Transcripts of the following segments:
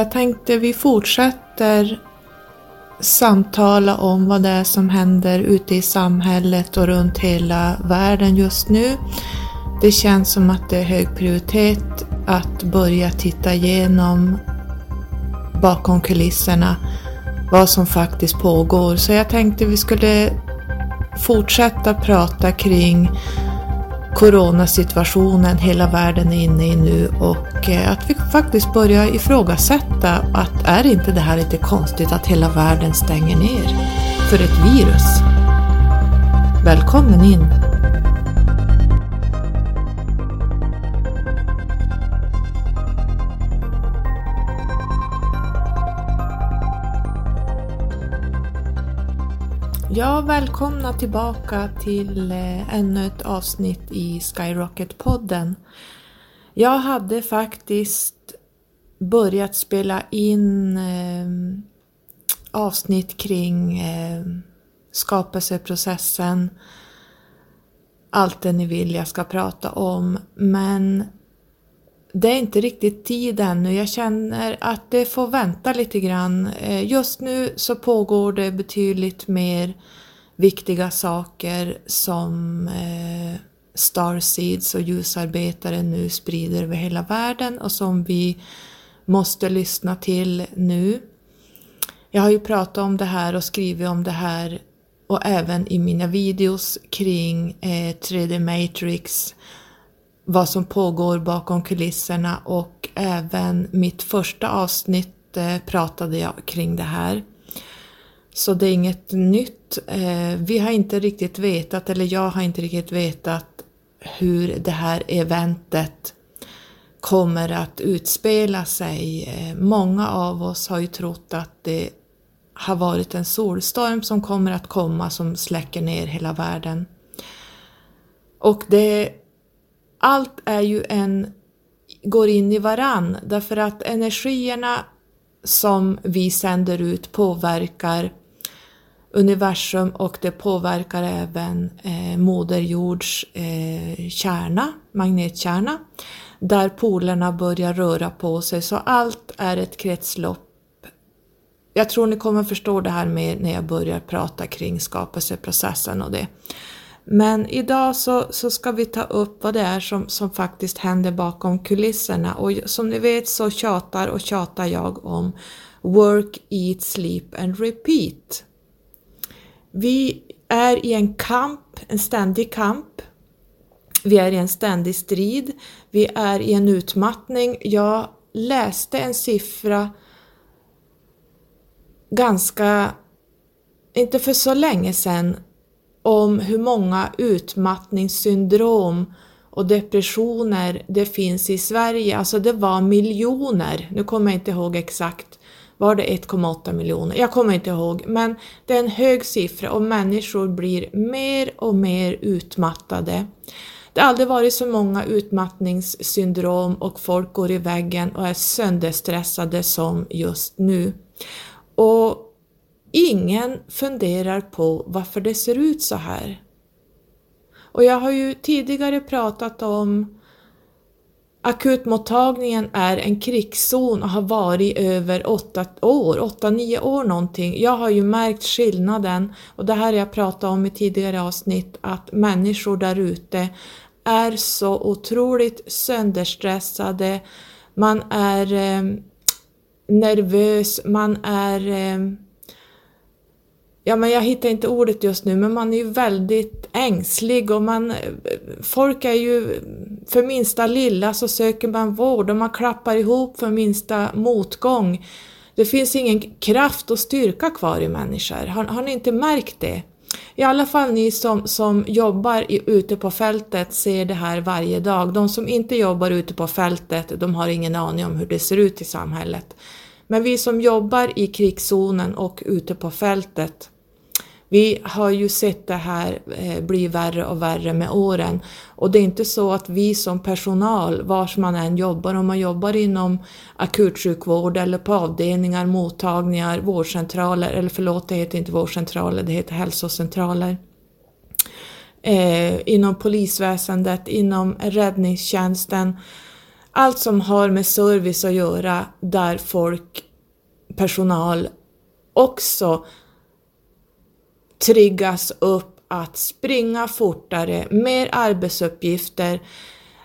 Jag tänkte vi fortsätter samtala om vad det är som händer ute i samhället och runt hela världen just nu. Det känns som att det är hög prioritet att börja titta igenom bakom kulisserna vad som faktiskt pågår. Så jag tänkte vi skulle fortsätta prata kring coronasituationen hela världen är inne i nu och eh, att vi faktiskt börjar ifrågasätta att är inte det här lite konstigt att hela världen stänger ner för ett virus? Välkommen in! Ja, välkomna tillbaka till eh, ännu ett avsnitt i Skyrocket-podden. Jag hade faktiskt börjat spela in eh, avsnitt kring eh, skapelseprocessen, allt det ni vill jag ska prata om, men det är inte riktigt tid ännu. Jag känner att det får vänta lite grann. Eh, just nu så pågår det betydligt mer viktiga saker som eh, Starseeds och ljusarbetare nu sprider över hela världen och som vi måste lyssna till nu. Jag har ju pratat om det här och skrivit om det här och även i mina videos kring eh, 3D Matrix vad som pågår bakom kulisserna och även mitt första avsnitt eh, pratade jag kring det här. Så det är inget nytt. Eh, vi har inte riktigt vetat, eller jag har inte riktigt vetat hur det här eventet kommer att utspela sig. Eh, många av oss har ju trott att det har varit en solstorm som kommer att komma som släcker ner hela världen. Och det allt är ju en, går in i varann därför att energierna som vi sänder ut påverkar universum och det påverkar även eh, Moder Jords eh, kärna, magnetkärna, där polerna börjar röra på sig. Så allt är ett kretslopp. Jag tror ni kommer förstå det här med när jag börjar prata kring skapelseprocessen och det. Men idag så, så ska vi ta upp vad det är som, som faktiskt händer bakom kulisserna och som ni vet så tjatar och tjatar jag om Work, Eat, Sleep and Repeat. Vi är i en kamp, en ständig kamp. Vi är i en ständig strid. Vi är i en utmattning. Jag läste en siffra ganska, inte för så länge sedan, om hur många utmattningssyndrom och depressioner det finns i Sverige. Alltså det var miljoner, nu kommer jag inte ihåg exakt, var det 1,8 miljoner? Jag kommer inte ihåg, men det är en hög siffra och människor blir mer och mer utmattade. Det har aldrig varit så många utmattningssyndrom och folk går i väggen och är sönderstressade som just nu. Och Ingen funderar på varför det ser ut så här. Och jag har ju tidigare pratat om Akutmottagningen är en krigszon och har varit över åtta år, åtta, nio år någonting. Jag har ju märkt skillnaden och det här har jag pratat om i tidigare avsnitt att människor där ute är så otroligt sönderstressade, man är eh, nervös, man är eh, ja men jag hittar inte ordet just nu, men man är ju väldigt ängslig och man, folk är ju, för minsta lilla så söker man vård och man klappar ihop för minsta motgång. Det finns ingen kraft och styrka kvar i människor. Har, har ni inte märkt det? I alla fall ni som, som jobbar i, ute på fältet ser det här varje dag. De som inte jobbar ute på fältet, de har ingen aning om hur det ser ut i samhället. Men vi som jobbar i krigszonen och ute på fältet, vi har ju sett det här eh, bli värre och värre med åren. Och det är inte så att vi som personal, vars man än jobbar, om man jobbar inom akutsjukvård eller på avdelningar, mottagningar, vårdcentraler, eller förlåt, det heter inte vårdcentraler, det heter hälsocentraler. Eh, inom polisväsendet, inom räddningstjänsten, allt som har med service att göra där folk, personal också triggas upp att springa fortare, mer arbetsuppgifter.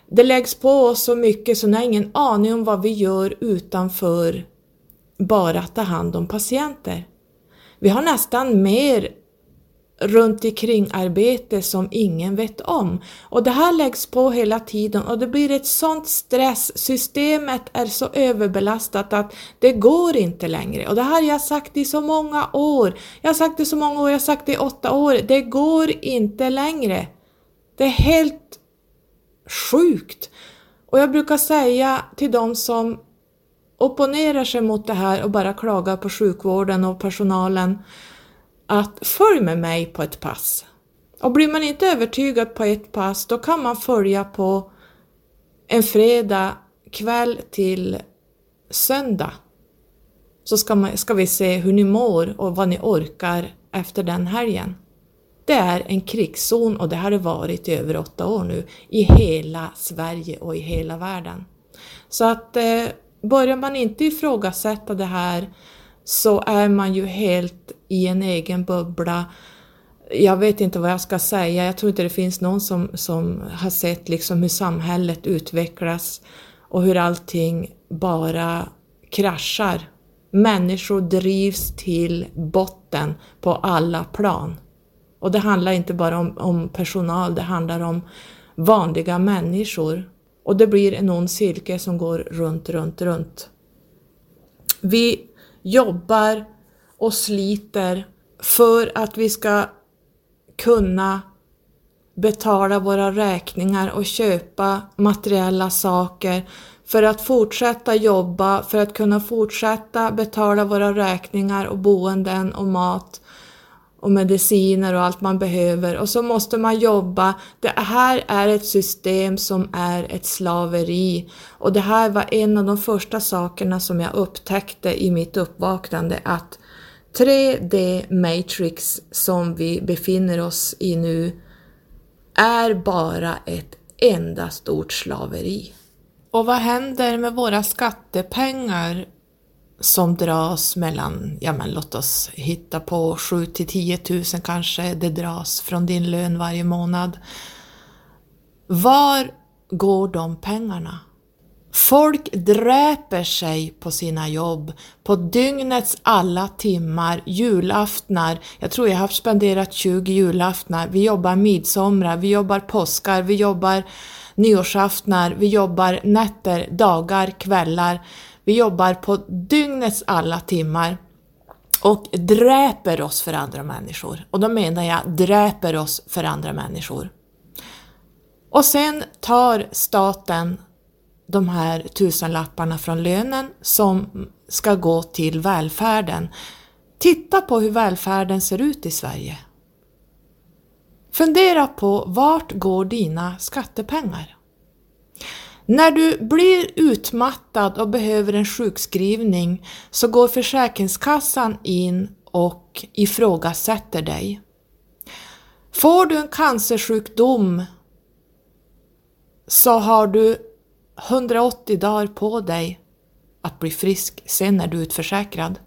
Det läggs på oss så mycket så ni har ingen aning om vad vi gör utanför bara att ta hand om patienter. Vi har nästan mer runt omkring arbete som ingen vet om. Och det här läggs på hela tiden och det blir ett sånt stress. Systemet är så överbelastat att det går inte längre. Och det här har jag sagt i så många år. Jag har sagt det så många år, jag har sagt det i åtta år. Det går inte längre. Det är helt sjukt. Och jag brukar säga till de som opponerar sig mot det här och bara klagar på sjukvården och personalen att följ med mig på ett pass. Och blir man inte övertygad på ett pass då kan man följa på en fredag kväll till söndag. Så ska, man, ska vi se hur ni mår och vad ni orkar efter den helgen. Det är en krigszon och det har det varit i över åtta år nu i hela Sverige och i hela världen. Så att eh, börjar man inte ifrågasätta det här så är man ju helt i en egen bubbla. Jag vet inte vad jag ska säga, jag tror inte det finns någon som, som har sett liksom hur samhället utvecklas och hur allting bara kraschar. Människor drivs till botten på alla plan. Och det handlar inte bara om, om personal, det handlar om vanliga människor. Och det blir en ond cirkel som går runt, runt, runt. Vi jobbar och sliter för att vi ska kunna betala våra räkningar och köpa materiella saker för att fortsätta jobba, för att kunna fortsätta betala våra räkningar och boenden och mat och mediciner och allt man behöver och så måste man jobba. Det här är ett system som är ett slaveri och det här var en av de första sakerna som jag upptäckte i mitt uppvaknande att 3D Matrix som vi befinner oss i nu är bara ett enda stort slaveri. Och vad händer med våra skattepengar som dras mellan, ja men låt oss hitta på 7 till 10 000 kanske det dras från din lön varje månad. Var går de pengarna? Folk dräper sig på sina jobb, på dygnets alla timmar, julaftnar. Jag tror jag har spenderat 20 julaftnar. Vi jobbar midsommar, vi jobbar påskar, vi jobbar nyårsaftnar, vi jobbar nätter, dagar, kvällar. Vi jobbar på dygnets alla timmar och dräper oss för andra människor. Och då menar jag dräper oss för andra människor. Och sen tar staten de här tusenlapparna från lönen som ska gå till välfärden. Titta på hur välfärden ser ut i Sverige. Fundera på vart går dina skattepengar? När du blir utmattad och behöver en sjukskrivning så går Försäkringskassan in och ifrågasätter dig. Får du en cancersjukdom så har du 180 dagar på dig att bli frisk, sen är du utförsäkrad.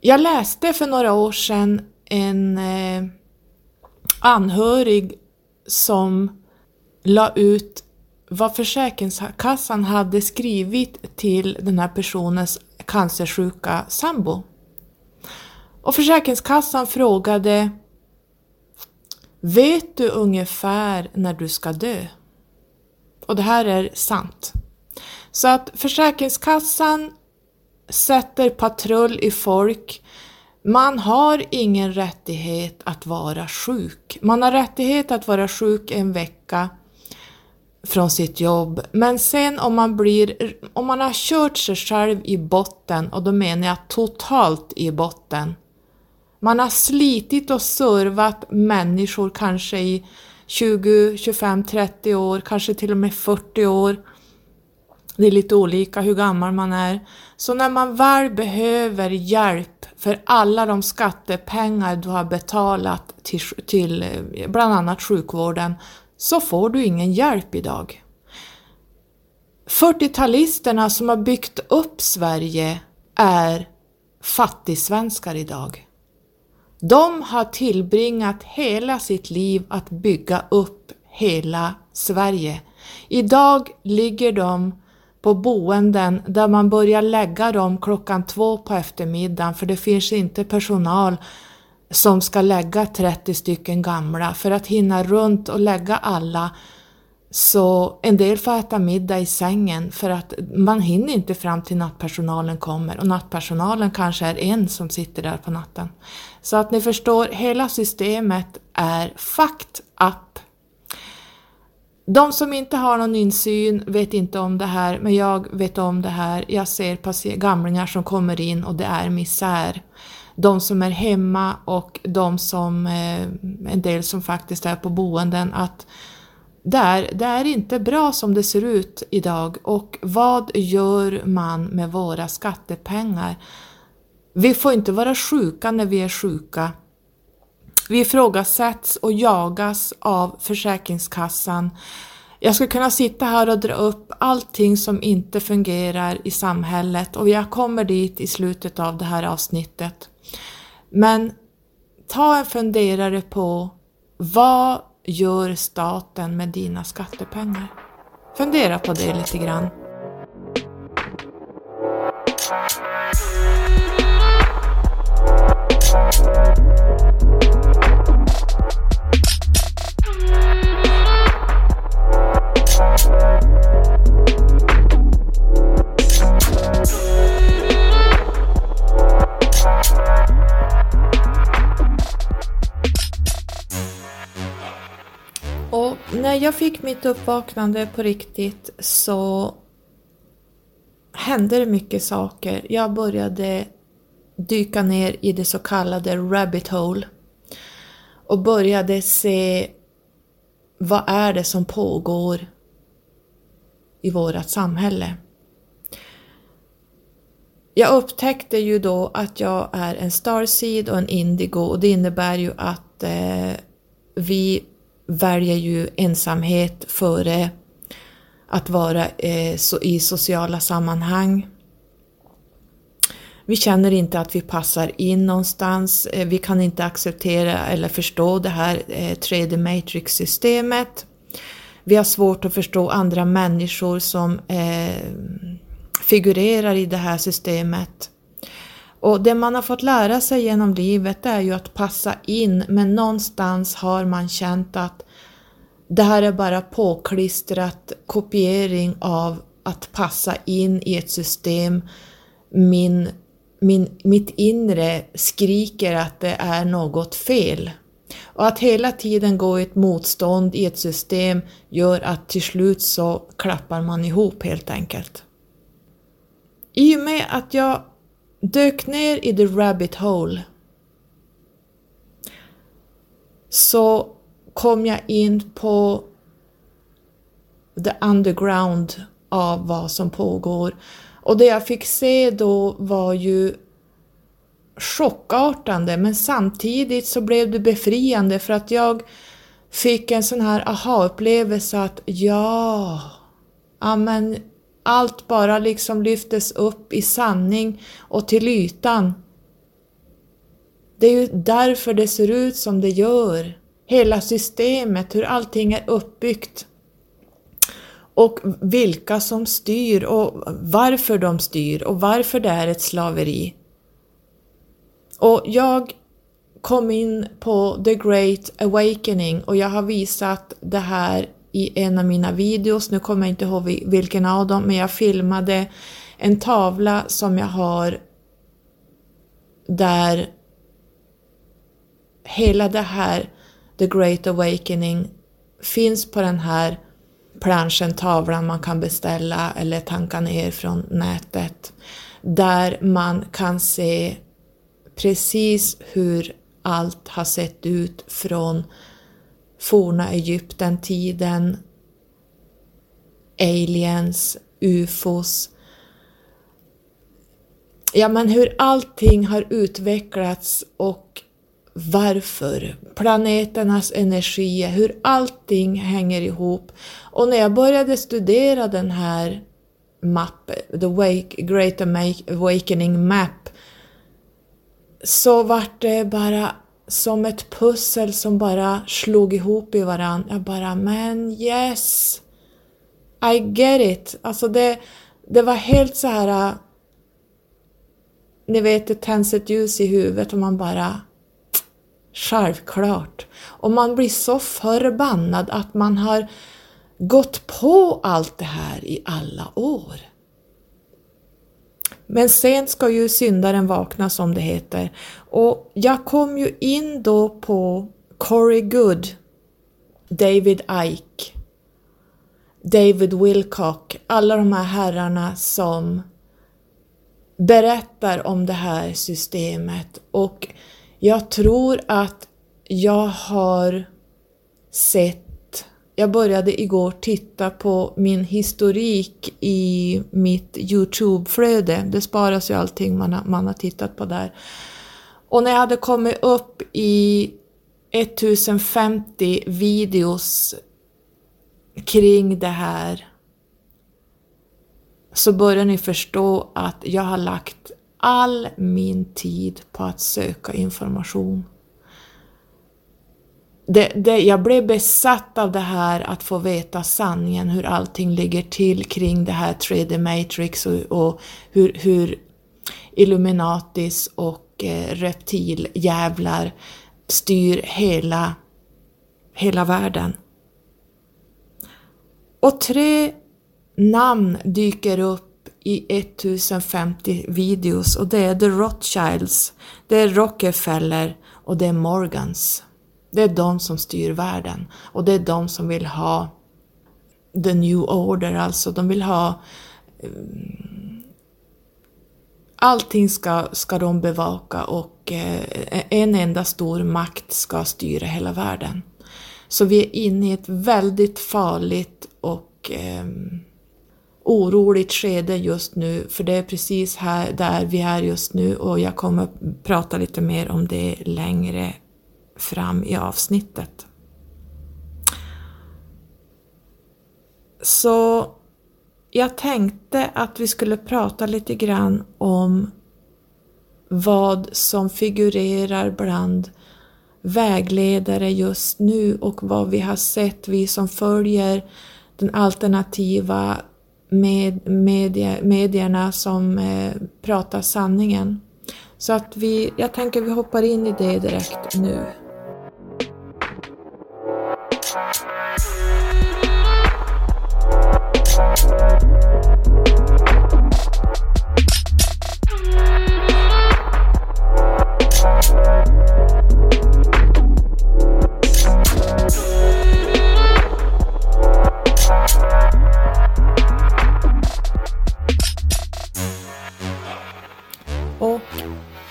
Jag läste för några år sedan en eh, anhörig som la ut vad Försäkringskassan hade skrivit till den här personens cancersjuka sambo. Och Försäkringskassan frågade Vet du ungefär när du ska dö? Och det här är sant. Så att Försäkringskassan sätter patrull i folk. Man har ingen rättighet att vara sjuk. Man har rättighet att vara sjuk en vecka från sitt jobb. Men sen om man blir, om man har kört sig själv i botten, och då menar jag totalt i botten. Man har slitit och servat människor kanske i 20, 25, 30 år, kanske till och med 40 år. Det är lite olika hur gammal man är. Så när man väl behöver hjälp för alla de skattepengar du har betalat till, till eh, bland annat sjukvården så får du ingen hjälp idag. 40-talisterna som har byggt upp Sverige är fattigsvenskar idag. De har tillbringat hela sitt liv att bygga upp hela Sverige. Idag ligger de på boenden där man börjar lägga dem klockan två på eftermiddagen för det finns inte personal som ska lägga 30 stycken gamla för att hinna runt och lägga alla så en del får äta middag i sängen för att man hinner inte fram till nattpersonalen kommer och nattpersonalen kanske är en som sitter där på natten. Så att ni förstår, hela systemet är fucked up. De som inte har någon insyn vet inte om det här, men jag vet om det här. Jag ser gamlingar som kommer in och det är misär. De som är hemma och de som, eh, en del som faktiskt är på boenden, att det är, det är inte bra som det ser ut idag och vad gör man med våra skattepengar? Vi får inte vara sjuka när vi är sjuka. Vi ifrågasätts och jagas av Försäkringskassan. Jag skulle kunna sitta här och dra upp allting som inte fungerar i samhället och jag kommer dit i slutet av det här avsnittet. Men ta en funderare på vad gör staten med dina skattepengar? Fundera på det lite grann. När jag fick mitt uppvaknande på riktigt så hände det mycket saker. Jag började dyka ner i det så kallade rabbit hole och började se vad är det som pågår i vårt samhälle. Jag upptäckte ju då att jag är en starseed och en indigo och det innebär ju att eh, vi väljer ju ensamhet före att vara eh, så i sociala sammanhang. Vi känner inte att vi passar in någonstans. Eh, vi kan inte acceptera eller förstå det här eh, 3D matrix-systemet. Vi har svårt att förstå andra människor som eh, figurerar i det här systemet. Och det man har fått lära sig genom livet är ju att passa in men någonstans har man känt att det här är bara påklistrat kopiering av att passa in i ett system. Min, min, mitt inre skriker att det är något fel. Och att hela tiden gå i ett motstånd i ett system gör att till slut så klappar man ihop helt enkelt. I och med att jag dök ner i the rabbit hole så kom jag in på the underground av vad som pågår. Och det jag fick se då var ju chockartande men samtidigt så blev det befriande för att jag fick en sån här aha-upplevelse att ja, ja men allt bara liksom lyftes upp i sanning och till ytan. Det är ju därför det ser ut som det gör. Hela systemet, hur allting är uppbyggt. Och vilka som styr och varför de styr och varför det är ett slaveri. Och jag kom in på The Great Awakening och jag har visat det här i en av mina videos, nu kommer jag inte ihåg vilken av dem, men jag filmade en tavla som jag har där hela det här The Great Awakening finns på den här planschen, tavlan man kan beställa eller tanka ner från nätet. Där man kan se precis hur allt har sett ut från forna Egypten-tiden, aliens, ufos. Ja men hur allting har utvecklats och varför, planeternas energier, hur allting hänger ihop. Och när jag började studera den här mappen, The Wake, Great Awakening Map, så vart det bara som ett pussel som bara slog ihop i varandra. Jag bara, men yes! I get it! Alltså det, det var helt så här äh, ni vet, det tänds ett ljus i huvudet och man bara Självklart. Och man blir så förbannad att man har gått på allt det här i alla år. Men sen ska ju syndaren vakna som det heter. Och jag kom ju in då på Corey Good, David Ike, David Wilcock, alla de här herrarna som berättar om det här systemet och jag tror att jag har sett, jag började igår titta på min historik i mitt Youtube-flöde, det sparas ju allting man har, man har tittat på där. Och när jag hade kommit upp i 1050 videos kring det här så börjar ni förstå att jag har lagt all min tid på att söka information. Det, det, jag blev besatt av det här att få veta sanningen, hur allting ligger till kring det här 3D Matrix och, och hur, hur Illuminatis och eh, reptiljävlar styr hela, hela världen. Och tre namn dyker upp i 1050 videos och det är The Rothschilds, det är Rockefeller och det är Morgans. Det är de som styr världen och det är de som vill ha the new order, alltså de vill ha eh, Allting ska, ska de bevaka och eh, en enda stor makt ska styra hela världen. Så vi är inne i ett väldigt farligt och eh, oroligt skede just nu, för det är precis här där vi är just nu och jag kommer prata lite mer om det längre fram i avsnittet. Så jag tänkte att vi skulle prata lite grann om vad som figurerar bland vägledare just nu och vad vi har sett, vi som följer den alternativa med, media, medierna som eh, pratar sanningen. Så att vi, jag tänker vi hoppar in i det direkt nu.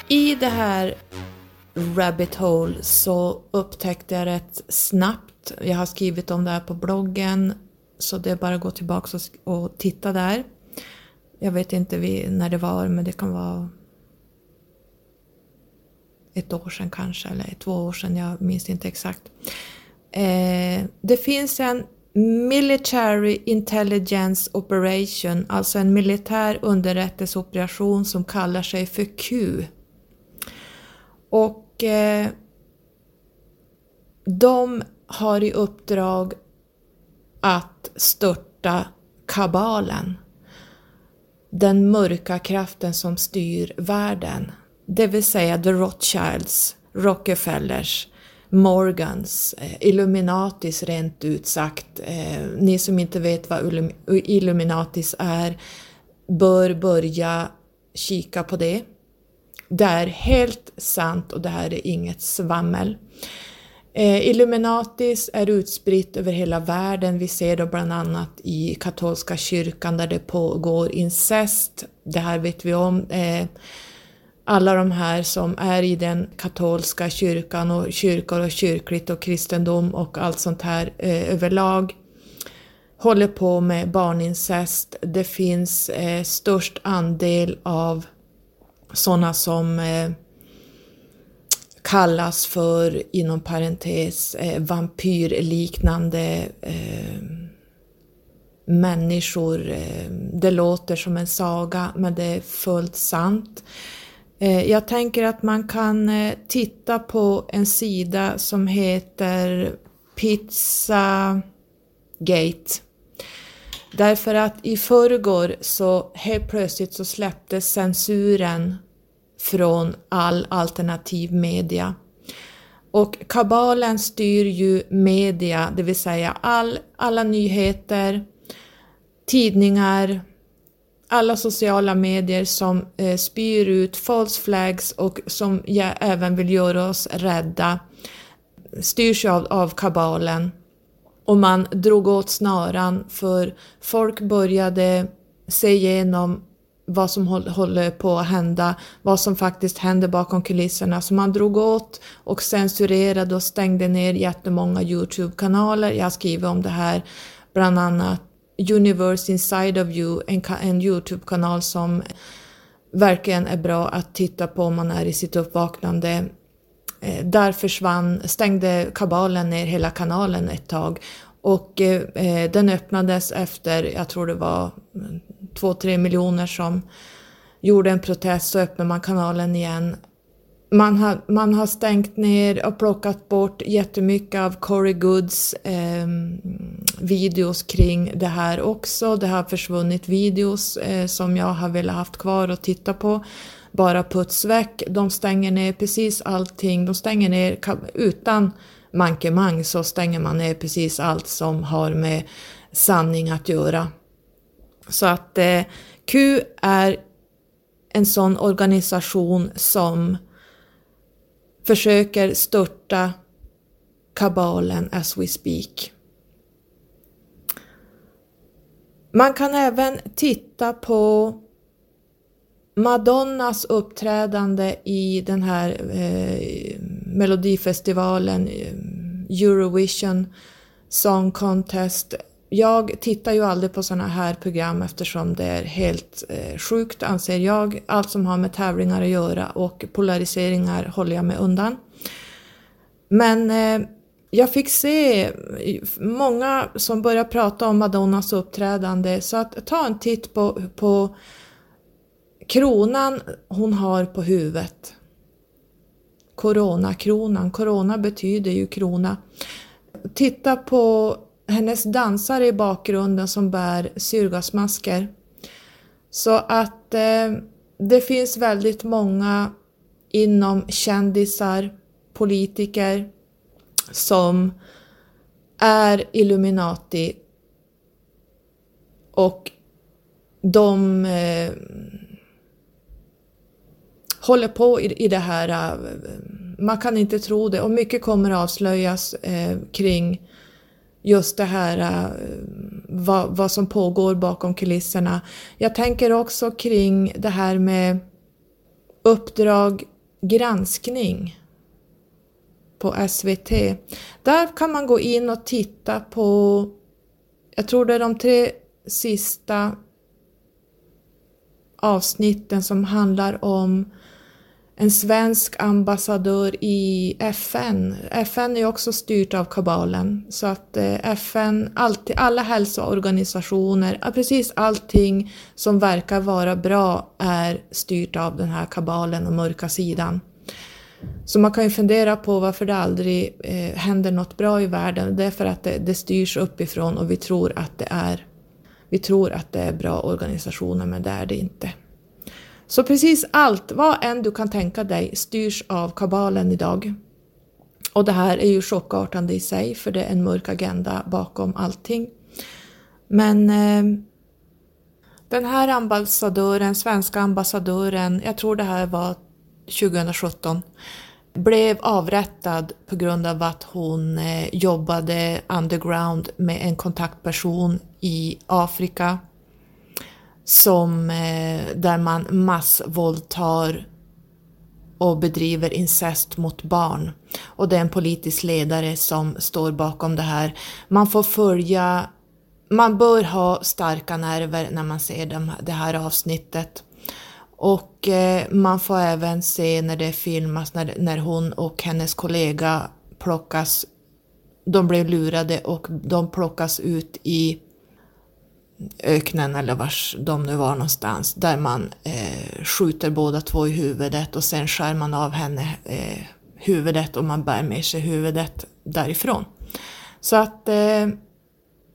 I det här rabbit hole så upptäckte jag rätt snabbt, jag har skrivit om det här på bloggen, så det är bara att gå tillbaka och, titta där. Jag vet inte när det var, men det kan vara ett år sedan kanske, eller två år sedan, jag minns inte exakt. Eh, det finns en Military Intelligence Operation, alltså en militär underrättelseoperation som kallar sig för Q. Och eh, de har i uppdrag att störta kabalen. Den mörka kraften som styr världen. Det vill säga The Rothschilds, Rockefellers, Morgans, eh, Illuminatis rent ut sagt. Eh, ni som inte vet vad Illuminatis är bör börja kika på det. Det är helt sant och det här är inget svammel. Eh, Illuminatis är utspritt över hela världen. Vi ser det bland annat i katolska kyrkan där det pågår incest. Det här vet vi om. Eh, alla de här som är i den katolska kyrkan och kyrkor och kyrkligt och kristendom och allt sånt här eh, överlag håller på med barnincest. Det finns eh, störst andel av sådana som eh, kallas för, inom parentes, eh, vampyrliknande eh, människor. Eh, det låter som en saga men det är fullt sant. Eh, jag tänker att man kan eh, titta på en sida som heter Pizzagate. Därför att i förrgår så helt plötsligt så släpptes censuren från all alternativ media. Och kabalen styr ju media, det vill säga all, alla nyheter, tidningar, alla sociala medier som eh, spyr ut false flags och som ja, även vill göra oss rädda styrs av, av kabalen. Och man drog åt snaran för folk började se igenom vad som håller på att hända, vad som faktiskt händer bakom kulisserna. Så man drog åt och censurerade och stängde ner jättemånga Youtube-kanaler. Jag skriver om det här, bland annat Universe Inside of You, en, en Youtube-kanal som verkligen är bra att titta på om man är i sitt uppvaknande. Eh, där försvann, stängde kabalen ner hela kanalen ett tag och eh, eh den öppnades efter, jag tror det var mm, två, tre miljoner som gjorde en protest så öppnade man kanalen igen. Man har, man har stängt ner och plockat bort jättemycket av Corey Goods eh, videos kring det här också. Det har försvunnit videos eh, som jag har velat haft kvar och titta på. Bara puts väck. De stänger ner precis allting. De stänger ner utan mankemang så stänger man ner precis allt som har med sanning att göra. Så att eh, Q är en sån organisation som försöker störta kabalen as we speak. Man kan även titta på Madonnas uppträdande i den här eh, melodifestivalen eh, Eurovision Song Contest jag tittar ju aldrig på sådana här program eftersom det är helt eh, sjukt anser jag. Allt som har med tävlingar att göra och polariseringar håller jag mig undan. Men eh, jag fick se många som börjar prata om Madonnas uppträdande så att ta en titt på, på kronan hon har på huvudet. Coronakronan, corona betyder ju krona. Titta på hennes dansare i bakgrunden som bär syrgasmasker. Så att eh, det finns väldigt många inom kändisar, politiker som är Illuminati och de eh, håller på i, i det här. Eh, man kan inte tro det och mycket kommer avslöjas eh, kring just det här uh, vad, vad som pågår bakom kulisserna. Jag tänker också kring det här med Uppdrag granskning på SVT. Där kan man gå in och titta på, jag tror det är de tre sista avsnitten som handlar om en svensk ambassadör i FN. FN är också styrt av kabalen så att eh, FN, alltid, alla hälsoorganisationer, precis allting som verkar vara bra är styrt av den här kabalen och mörka sidan. Så man kan ju fundera på varför det aldrig eh, händer något bra i världen. Det är för att det, det styrs uppifrån och vi tror att det är vi tror att det är bra organisationer men det är det inte. Så precis allt, vad än du kan tänka dig, styrs av kabalen idag. Och det här är ju chockartande i sig för det är en mörk agenda bakom allting. Men eh, den här ambassadören, svenska ambassadören, jag tror det här var 2017, blev avrättad på grund av att hon eh, jobbade underground med en kontaktperson i Afrika som, eh, där man massvåldtar och bedriver incest mot barn. Och det är en politisk ledare som står bakom det här. Man får följa, man bör ha starka nerver när man ser det här avsnittet. Och eh, man får även se när det filmas när, när hon och hennes kollega plockas, de blev lurade och de plockas ut i öknen eller vars de nu var någonstans, där man eh, skjuter båda två i huvudet och sen skär man av henne eh, huvudet och man bär med sig huvudet därifrån. Så att eh,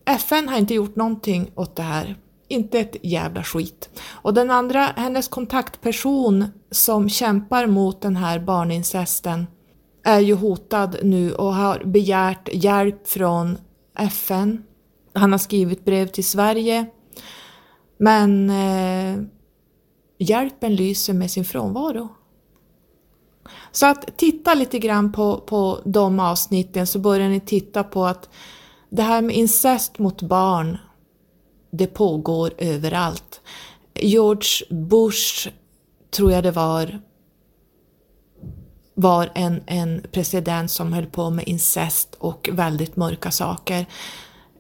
FN har inte gjort någonting åt det här. Inte ett jävla skit. Och den andra, hennes kontaktperson som kämpar mot den här barnincesten är ju hotad nu och har begärt hjälp från FN. Han har skrivit brev till Sverige. Men eh, hjälpen lyser med sin frånvaro. Så att titta lite grann på, på de avsnitten så börjar ni titta på att det här med incest mot barn, det pågår överallt. George Bush, tror jag det var, var en, en president som höll på med incest och väldigt mörka saker.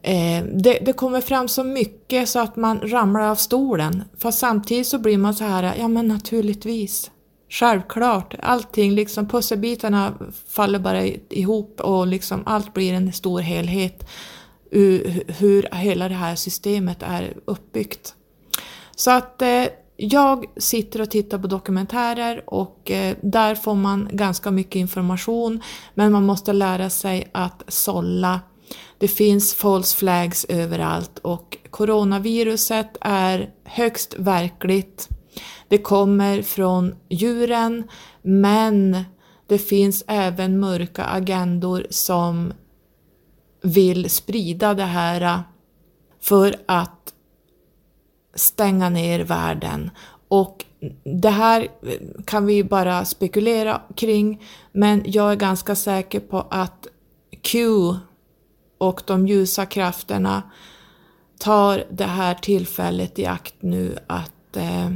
Eh, det, det, kommer fram så mycket så att man ramlar av stolen. Fast samtidigt så blir man så här, ja men naturligtvis. Självklart, allting liksom pusselbitarna faller bara ihop och liksom allt blir en stor helhet hur hela det här systemet är uppbyggt. Så att eh, jag sitter och tittar på dokumentärer och eh, där får man ganska mycket information men man måste lära sig att sålla. Det finns false flags överallt och coronaviruset är högst verkligt det kommer från djuren men det finns även mörka agendor som vill sprida det här för att stänga ner världen. Och det här kan vi bara spekulera kring men jag är ganska säker på att Q och de ljusa krafterna tar det här tillfället i akt nu att eh,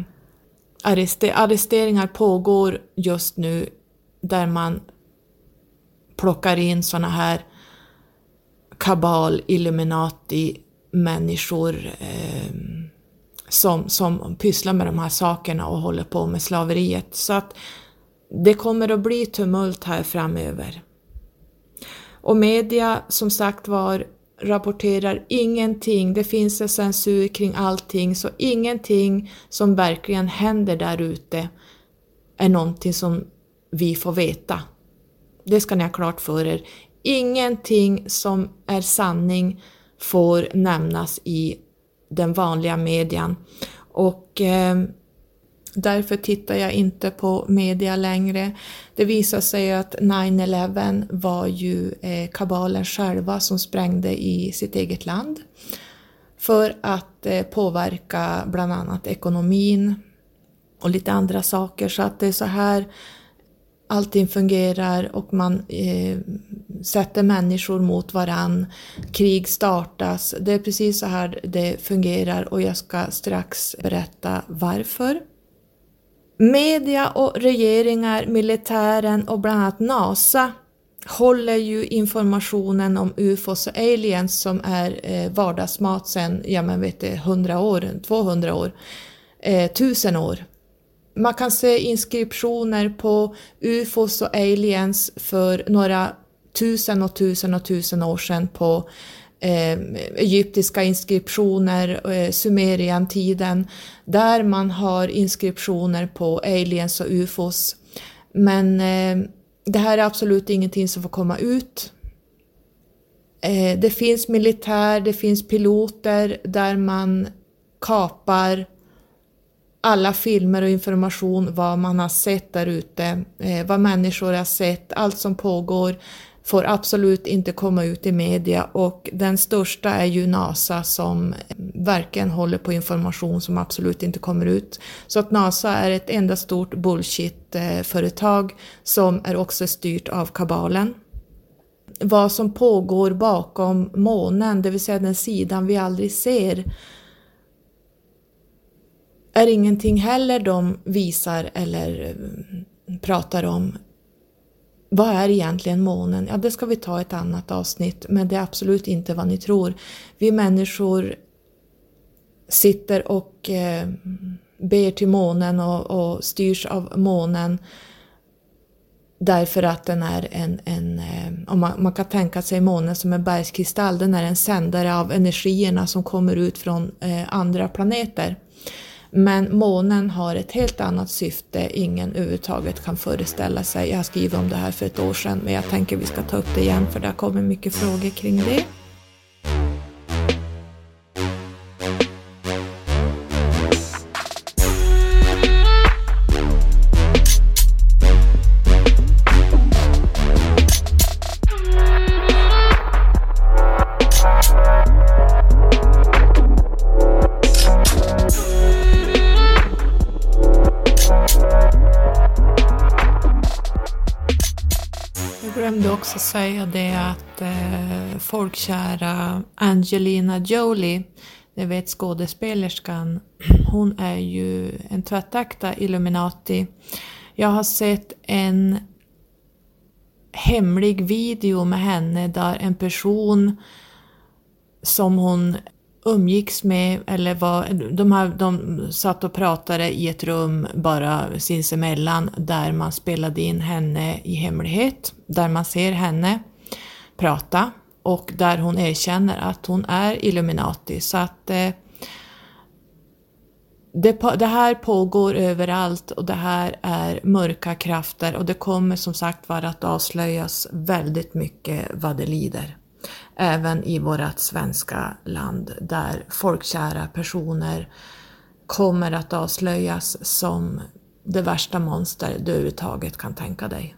arresteringar pågår just nu där man plockar in såna här kabal, illuminati människor eh, som, som pysslar med de här sakerna och håller på med slaveriet. Så att det kommer att bli tumult här framöver. Och media som sagt var rapporterar ingenting, det finns en censur kring allting, så ingenting som verkligen händer där ute är någonting som vi får veta. Det ska ni ha klart för er. Ingenting som är sanning får nämnas i den vanliga median. Och eh, Därför tittar jag inte på media längre. Det visar sig att 9-11 var ju eh, kabalen själva som sprängde i sitt eget land för att eh, påverka bland annat ekonomin och lite andra saker. Så att det är så här allting fungerar och man eh, sätter människor mot varann. Krig startas. Det är precis så här det fungerar och jag ska strax berätta varför. Media och regeringar, militären och bland annat NASA håller ju informationen om UFOs och aliens som är eh, vardagsmat sedan, ja men vet du, 100 år, 200 år, eh, 1000 år. Man kan se inskriptioner på UFOs och aliens för några tusen och tusen och tusen år sedan på eh, egyptiska inskriptioner, eh, Sumerian-tiden, där man har inskriptioner på aliens och ufos. Men eh, det här är absolut ingenting som får komma ut. Eh, det finns militär, det finns piloter där man kapar alla filmer och information, vad man har sett där ute, eh, vad människor har sett, allt som pågår får absolut inte komma ut i media och den största är ju NASA som verkligen håller på information som absolut inte kommer ut. Så att NASA är ett enda stort bullshit-företag som är också styrt av kabalen. Vad som pågår bakom månen, det vill säga den sidan vi aldrig ser, är ingenting heller de visar eller pratar om vad är egentligen månen? Ja, det ska vi ta ett annat avsnitt, men det är absolut inte vad ni tror. Vi människor sitter och eh, ber till månen och, och styrs av månen. Därför att den är en, en eh, om man, man, kan tänka sig månen som en bergskristall, den är en sändare av energierna som kommer ut från eh, andra planeter. Men månen har ett helt annat syfte ingen överhuvudtaget kan föreställa sig. Jag skrev om det här för ett år sedan men jag tänker vi ska ta upp det igen för det har kommit mycket frågor kring det. Säga det att eh, folkkära Angelina Jolie, ni vet skådespelerskan, hon är ju en tvättäkta Illuminati. Jag har sett en hemlig video med henne där en person som hon umgicks med, eller var, de, här, de satt och pratade i ett rum bara sinsemellan där man spelade in henne i hemlighet, där man ser henne prata och där hon erkänner att hon är Illuminati. Så att eh, det, det, här pågår överallt och det här är mörka krafter och det kommer som sagt vara att avslöjas väldigt mycket vad det lider även i vårt svenska land där folkkära personer kommer att avslöjas som det värsta monster du överhuvudtaget kan tänka dig.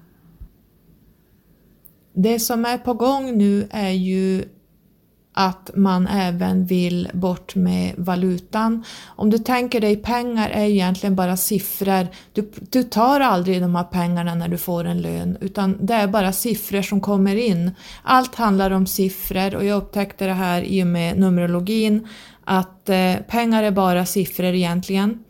Det som är på gång nu är ju att man även vill bort med valutan. Om du tänker dig pengar är egentligen bara siffror. Du, du tar aldrig de här pengarna när du får en lön utan det är bara siffror som kommer in. Allt handlar om siffror och jag upptäckte det här i och med Numerologin att eh, pengar är bara siffror egentligen.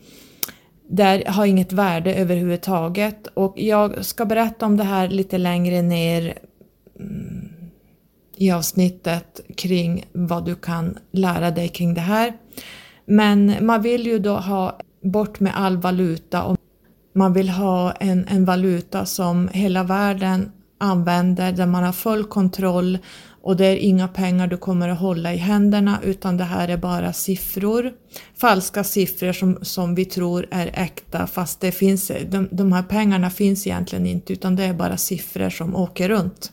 Det har inget värde överhuvudtaget och jag ska berätta om det här lite längre ner mm, i avsnittet kring vad du kan lära dig kring det här. Men man vill ju då ha bort med all valuta och man vill ha en, en valuta som hela världen använder där man har full kontroll och det är inga pengar du kommer att hålla i händerna utan det här är bara siffror. Falska siffror som, som vi tror är äkta fast det finns, de, de här pengarna finns egentligen inte utan det är bara siffror som åker runt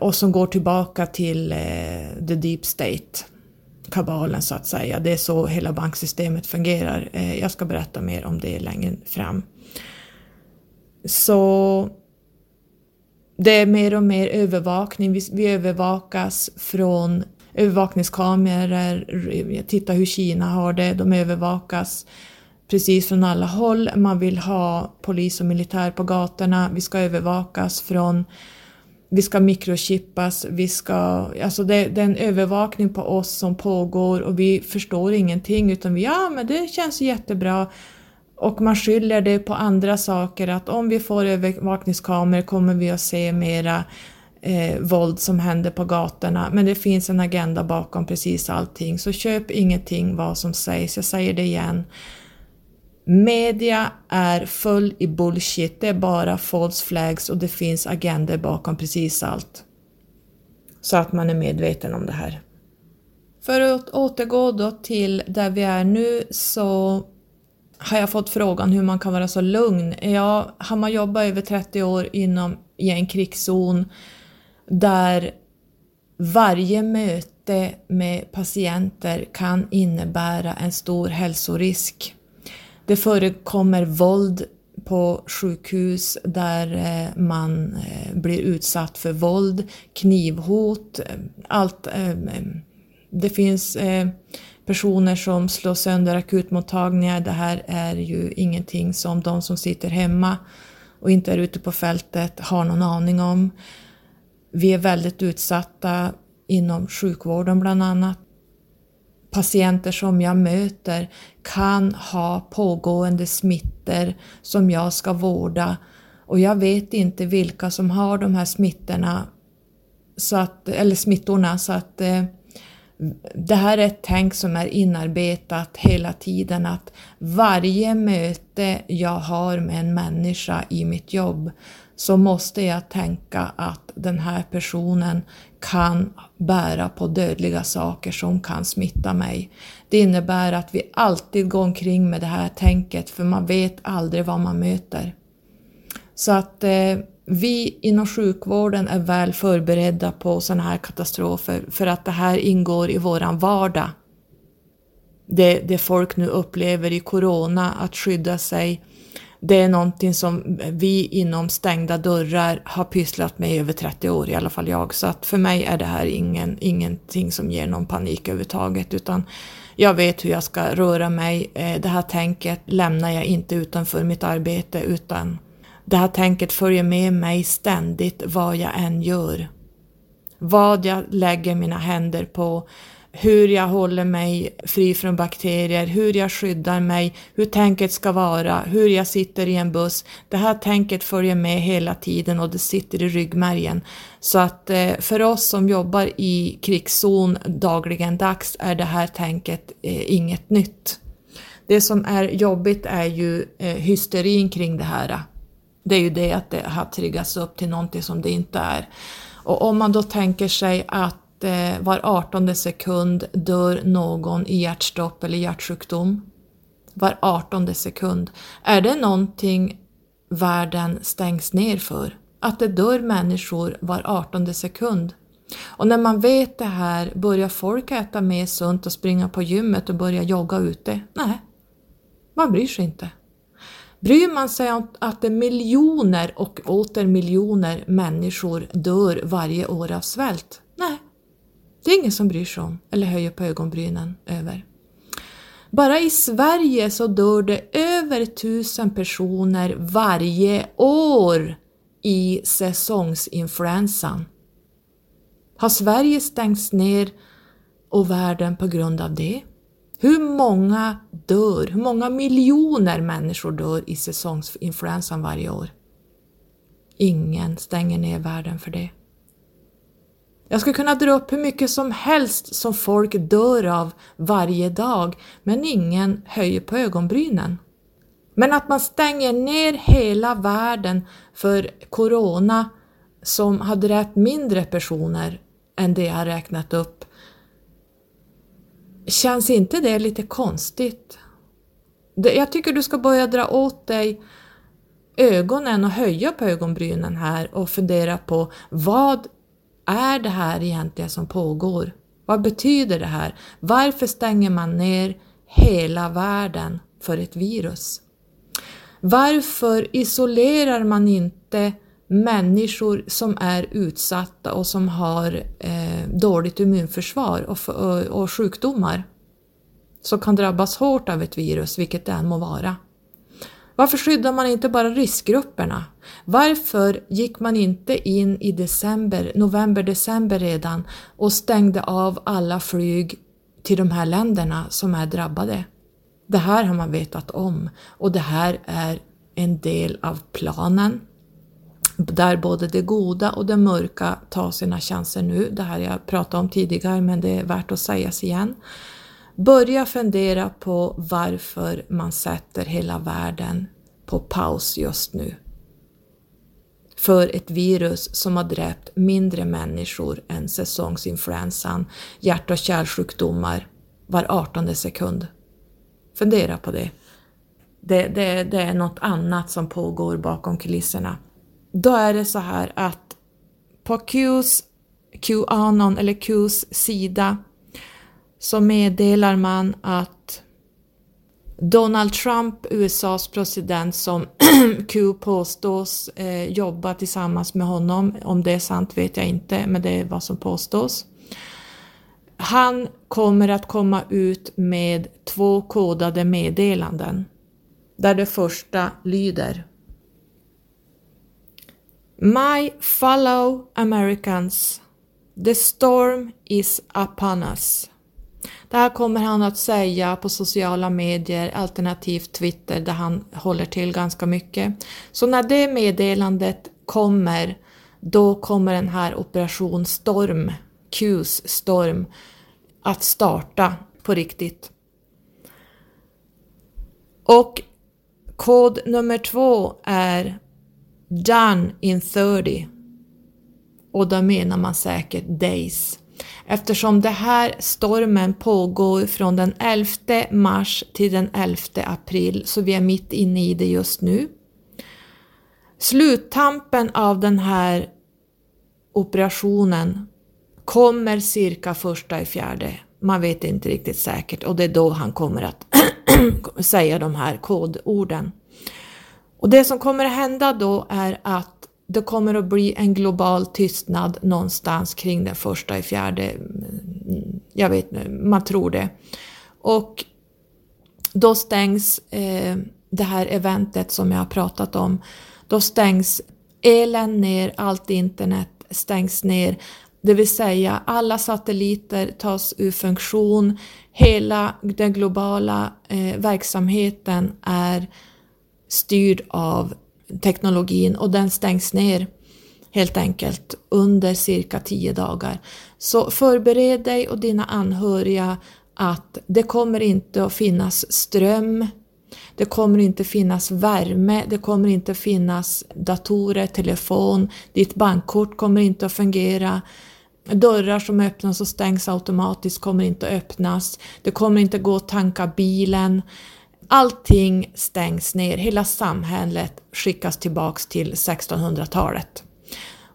och som går tillbaka till eh, the deep state, kabalen så att säga. Det är så hela banksystemet fungerar. Eh, jag ska berätta mer om det längre fram. Så det är mer och mer övervakning. Vi, vi övervakas från övervakningskameror. Titta hur Kina har det. De övervakas precis från alla håll. Man vill ha polis och militär på gatorna. Vi ska övervakas från vi ska mikrochippas, vi ska, alltså det, det, är en övervakning på oss som pågår och vi förstår ingenting utan vi, ja men det känns jättebra. Och man skyller det på andra saker att om vi får övervakningskameror kommer vi att se mera eh, våld som händer på gatorna. Men det finns en agenda bakom precis allting så köp ingenting vad som sägs, jag säger det igen. Media är full i bullshit, det är bara false flags och det finns agender bakom precis allt. Så att man är medveten om det här. För att återgå då till där vi är nu så har jag fått frågan hur man kan vara så lugn. Ja, har man jobbat över 30 år inom, i en krigszon där varje möte med patienter kan innebära en stor hälsorisk det förekommer våld på sjukhus där eh, man eh, blir utsatt för våld, knivhot, eh, allt. Det finns personer som slår sönder akutmottagningar. Det här är ju ingenting som de som sitter hemma och inte är ute på fältet har någon aning om. Vi är väldigt utsatta inom sjukvården bland annat patienter som jag möter kan ha pågående smittor som jag ska vårda. Och jag vet inte vilka som har de här smittorna, så att, eller smittorna så att eh, det här är ett tänk som är inarbetat hela tiden att varje möte jag har med en människa i mitt jobb så måste jag tänka att den här personen kan bära på dödliga saker som kan smitta mig. Det innebär att vi alltid går omkring med det här tänket för man vet aldrig vad man möter. Så att eh, vi inom sjukvården är väl förberedda på sådana här katastrofer för att det här ingår i våran vardag. Det, det folk nu upplever i Corona, att skydda sig, det är någonting som vi inom stängda dörrar har pysslat med i över 30 år, i alla fall jag. Så att för mig är det här ingen, ingenting som ger någon panik överhuvudtaget, utan jag vet hur jag ska röra mig. Eh, det här tänket lämnar jag inte utanför mitt arbete, utan det här tänket följer med mig ständigt vad jag än gör. Vad jag lägger mina händer på, hur jag håller mig fri från bakterier, hur jag skyddar mig, hur tänket ska vara, hur jag sitter i en buss. Det här tänket följer med hela tiden och det sitter i ryggmärgen. Så att eh, för oss som jobbar i krigszon dagligen dags är det här tänket eh, inget nytt. Det som är jobbigt är ju eh, hysterin kring det här. Det är ju det att det har triggats upp till någonting som det inte är. Och om man då tänker sig att eh, var 18 sekund dör någon i hjärtstopp eller hjärtsjukdom. Var 18 sekund. Är det någonting världen stängs ner för? Att det dör människor var 18 sekund? Och när man vet det här, börjar folk äta mer sunt och springa på gymmet och börja jogga ute? Nej, man bryr sig inte. Bryr man sig om att det miljoner och åter miljoner människor dör varje år av svält? Nej, det är ingen som bryr sig om eller höjer på ögonbrynen över. Bara i Sverige så dör det över tusen personer varje år i säsongsinfluensan. Har Sverige stängts ner och världen på grund av det? Hur många dör, hur många miljoner människor dör i säsongsinfluensan varje år? Ingen stänger ner världen för det. Jag skulle kunna dra upp hur mycket som helst som folk dör av varje dag, men ingen höjer på ögonbrynen. Men att man stänger ner hela världen för Corona som har dräpt mindre personer än det jag räknat upp Känns inte det lite konstigt? Jag tycker du ska börja dra åt dig ögonen och höja på ögonbrynen här och fundera på vad är det här egentligen som pågår? Vad betyder det här? Varför stänger man ner hela världen för ett virus? Varför isolerar man inte människor som är utsatta och som har eh, dåligt immunförsvar och, och, och sjukdomar som kan drabbas hårt av ett virus, vilket det än må vara. Varför skyddar man inte bara riskgrupperna? Varför gick man inte in i december, november, december redan och stängde av alla flyg till de här länderna som är drabbade? Det här har man vetat om och det här är en del av planen där både det goda och det mörka tar sina chanser nu. Det här jag pratade om tidigare men det är värt att sägas igen. Börja fundera på varför man sätter hela världen på paus just nu. För ett virus som har dräpt mindre människor än säsongsinfluensan, hjärt och kärlsjukdomar var 18 sekund. Fundera på det. Det, det. det är något annat som pågår bakom kulisserna. Då är det så här att på Qs, Qanon eller Qs sida så meddelar man att Donald Trump, USAs president som Q påstås eh, jobba tillsammans med honom, om det är sant vet jag inte, men det är vad som påstås. Han kommer att komma ut med två kodade meddelanden där det första lyder My fellow Americans, the storm is upon us. Det här kommer han att säga på sociala medier, alternativt Twitter där han håller till ganska mycket. Så när det meddelandet kommer, då kommer den här operation Storm, Qs storm, att starta på riktigt. Och kod nummer två är Done in 30. Och då menar man säkert Days. Eftersom det här stormen pågår från den 11 mars till den 11 april, så vi är mitt inne i det just nu. Sluttampen av den här operationen kommer cirka första i fjärde. Man vet inte riktigt säkert och det är då han kommer att säga de här kodorden. Och det som kommer att hända då är att det kommer att bli en global tystnad någonstans kring den första i fjärde. Mm, jag vet inte, man tror det. Och då stängs eh, det här eventet som jag har pratat om. Då stängs elen ner, allt internet stängs ner. Det vill säga alla satelliter tas ur funktion. Hela den globala eh, verksamheten är styrd av teknologin och den stängs ner helt enkelt under cirka tio dagar. Så förbered dig och dina anhöriga att det kommer inte att finnas ström, det kommer inte finnas värme, det kommer inte finnas datorer, telefon, ditt bankkort kommer inte att fungera. Dörrar som öppnas och stängs automatiskt kommer inte att öppnas. Det kommer inte gå att tanka bilen. Allting stängs ner, hela samhället skickas tillbaks till 1600-talet.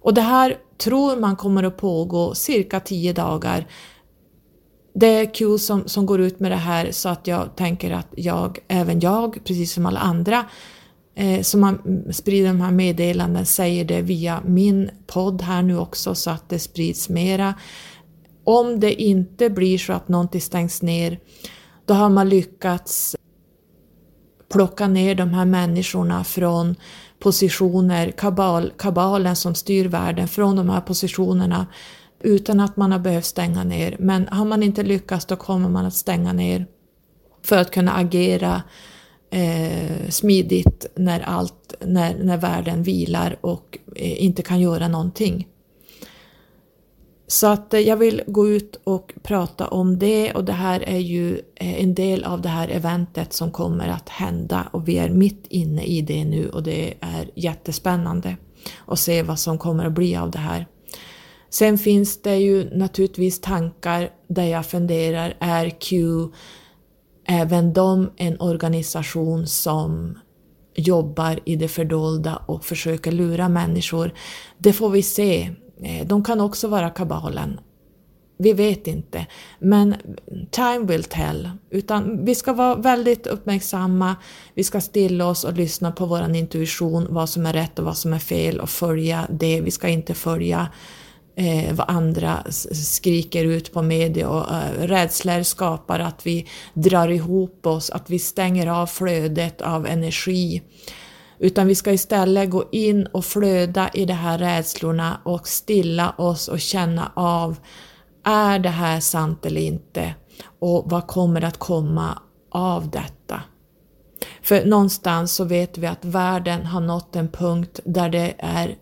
Och det här tror man kommer att pågå cirka 10 dagar. Det är Q som, som går ut med det här så att jag tänker att jag, även jag, precis som alla andra eh, som man sprider de här meddelanden säger det via min podd här nu också så att det sprids mera. Om det inte blir så att någonting stängs ner, då har man lyckats plocka ner de här människorna från positioner, kabal, kabalen som styr världen, från de här positionerna utan att man har behövt stänga ner. Men har man inte lyckats då kommer man att stänga ner för att kunna agera eh, smidigt när, allt, när, när världen vilar och eh, inte kan göra någonting. Så att eh, jag vill gå ut och prata om det och det här är ju eh, en del av det här eventet som kommer att hända och vi är mitt inne i det nu och det är jättespännande att se vad som kommer att bli av det här. Sen finns det ju naturligtvis tankar där jag funderar, är Q även de en organisation som jobbar i det fördolda och försöker lura människor? Det får vi se. Eh, de kan också vara kabalen. Vi vet inte. Men time will tell. Utan vi ska vara väldigt uppmärksamma, vi ska stilla oss och lyssna på vår intuition, vad som är rätt och vad som är fel och följa det. Vi ska inte följa eh, vad andra skriker ut på media och eh, rädslor skapar att vi drar ihop oss, att vi stänger av flödet av energi. Utan vi ska istället gå in och flöda i de här rädslorna och stilla oss och känna av, är det här sant eller inte? Och vad kommer att komma av detta? För någonstans så vet vi att världen har nått en punkt där det är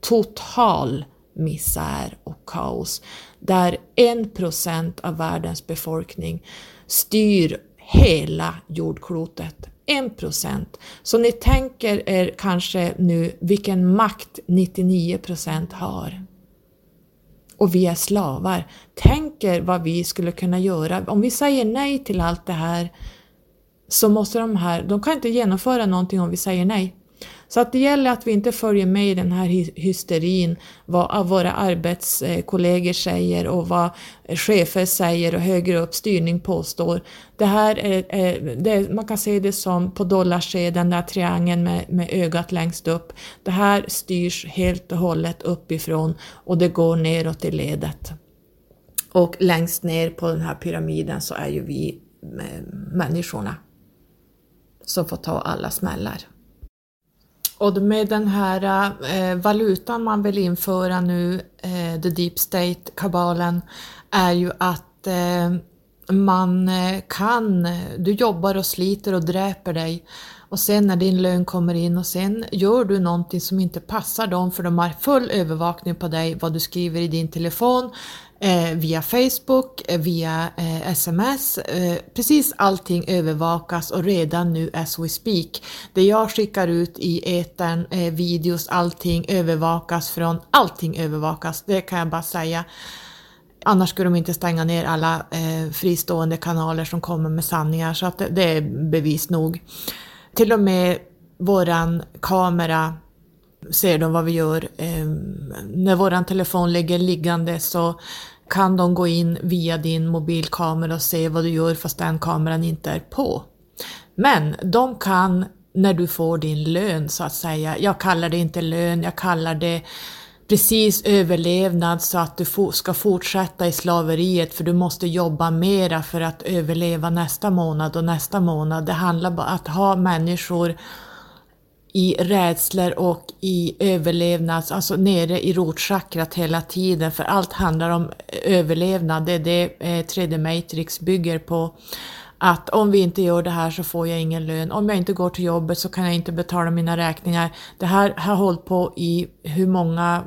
total misär och kaos. Där en procent av världens befolkning styr hela jordklotet. 1 % Så ni tänker er kanske nu vilken makt 99 % har. Och vi är slavar. Tänk er vad vi skulle kunna göra. Om vi säger nej till allt det här så måste de här, de kan inte genomföra någonting om vi säger nej. Så att det gäller att vi inte följer med i den här hysterin, vad våra arbetskollegor säger och vad chefer säger och högre upp styrning påstår. Det här är, det, man kan se det som på dollarskedjan, den där triangeln med, med ögat längst upp. Det här styrs helt och hållet uppifrån och det går neråt i ledet. Och längst ner på den här pyramiden så är ju vi eh, människorna som får ta alla smällar. Och med den här eh, valutan man vill införa nu, eh, the deep state, kabalen, är ju att eh, man eh, kan, eh, du jobbar och sliter och dräper dig. Och sen när din lön kommer in och sen gör du någonting som inte passar dem för de har full övervakning på dig, vad du skriver i din telefon, Eh, via Facebook, eh, via eh, sms. Eh, precis allting övervakas och redan nu as we speak. Det jag skickar ut i etern, eh, videos, allting övervakas från, allting övervakas, det kan jag bara säga. Annars skulle de inte stänga ner alla eh, fristående kanaler som kommer med sanningar, så att det, det är bevis nog. Till och med våran kamera ser de vad vi gör. Ehm, när våran telefon ligger liggande så kan de gå in via din mobilkamera och se vad du gör fast den kameran inte är på. Men de kan när du får din lön så att säga, jag kallar det inte lön, jag kallar det precis överlevnad så att du ska fortsätta i slaveriet för du måste jobba mera för att överleva nästa månad och nästa månad. Det handlar bara om att ha människor i rädslor och i överlevnads, alltså nere i rotchakrat hela tiden för allt handlar om överlevnad, det är det eh, 3D Matrix bygger på. Att om vi inte gör det här så får jag ingen lön, om jag inte går till jobbet så kan jag inte betala mina räkningar. Det här har hållit på i hur många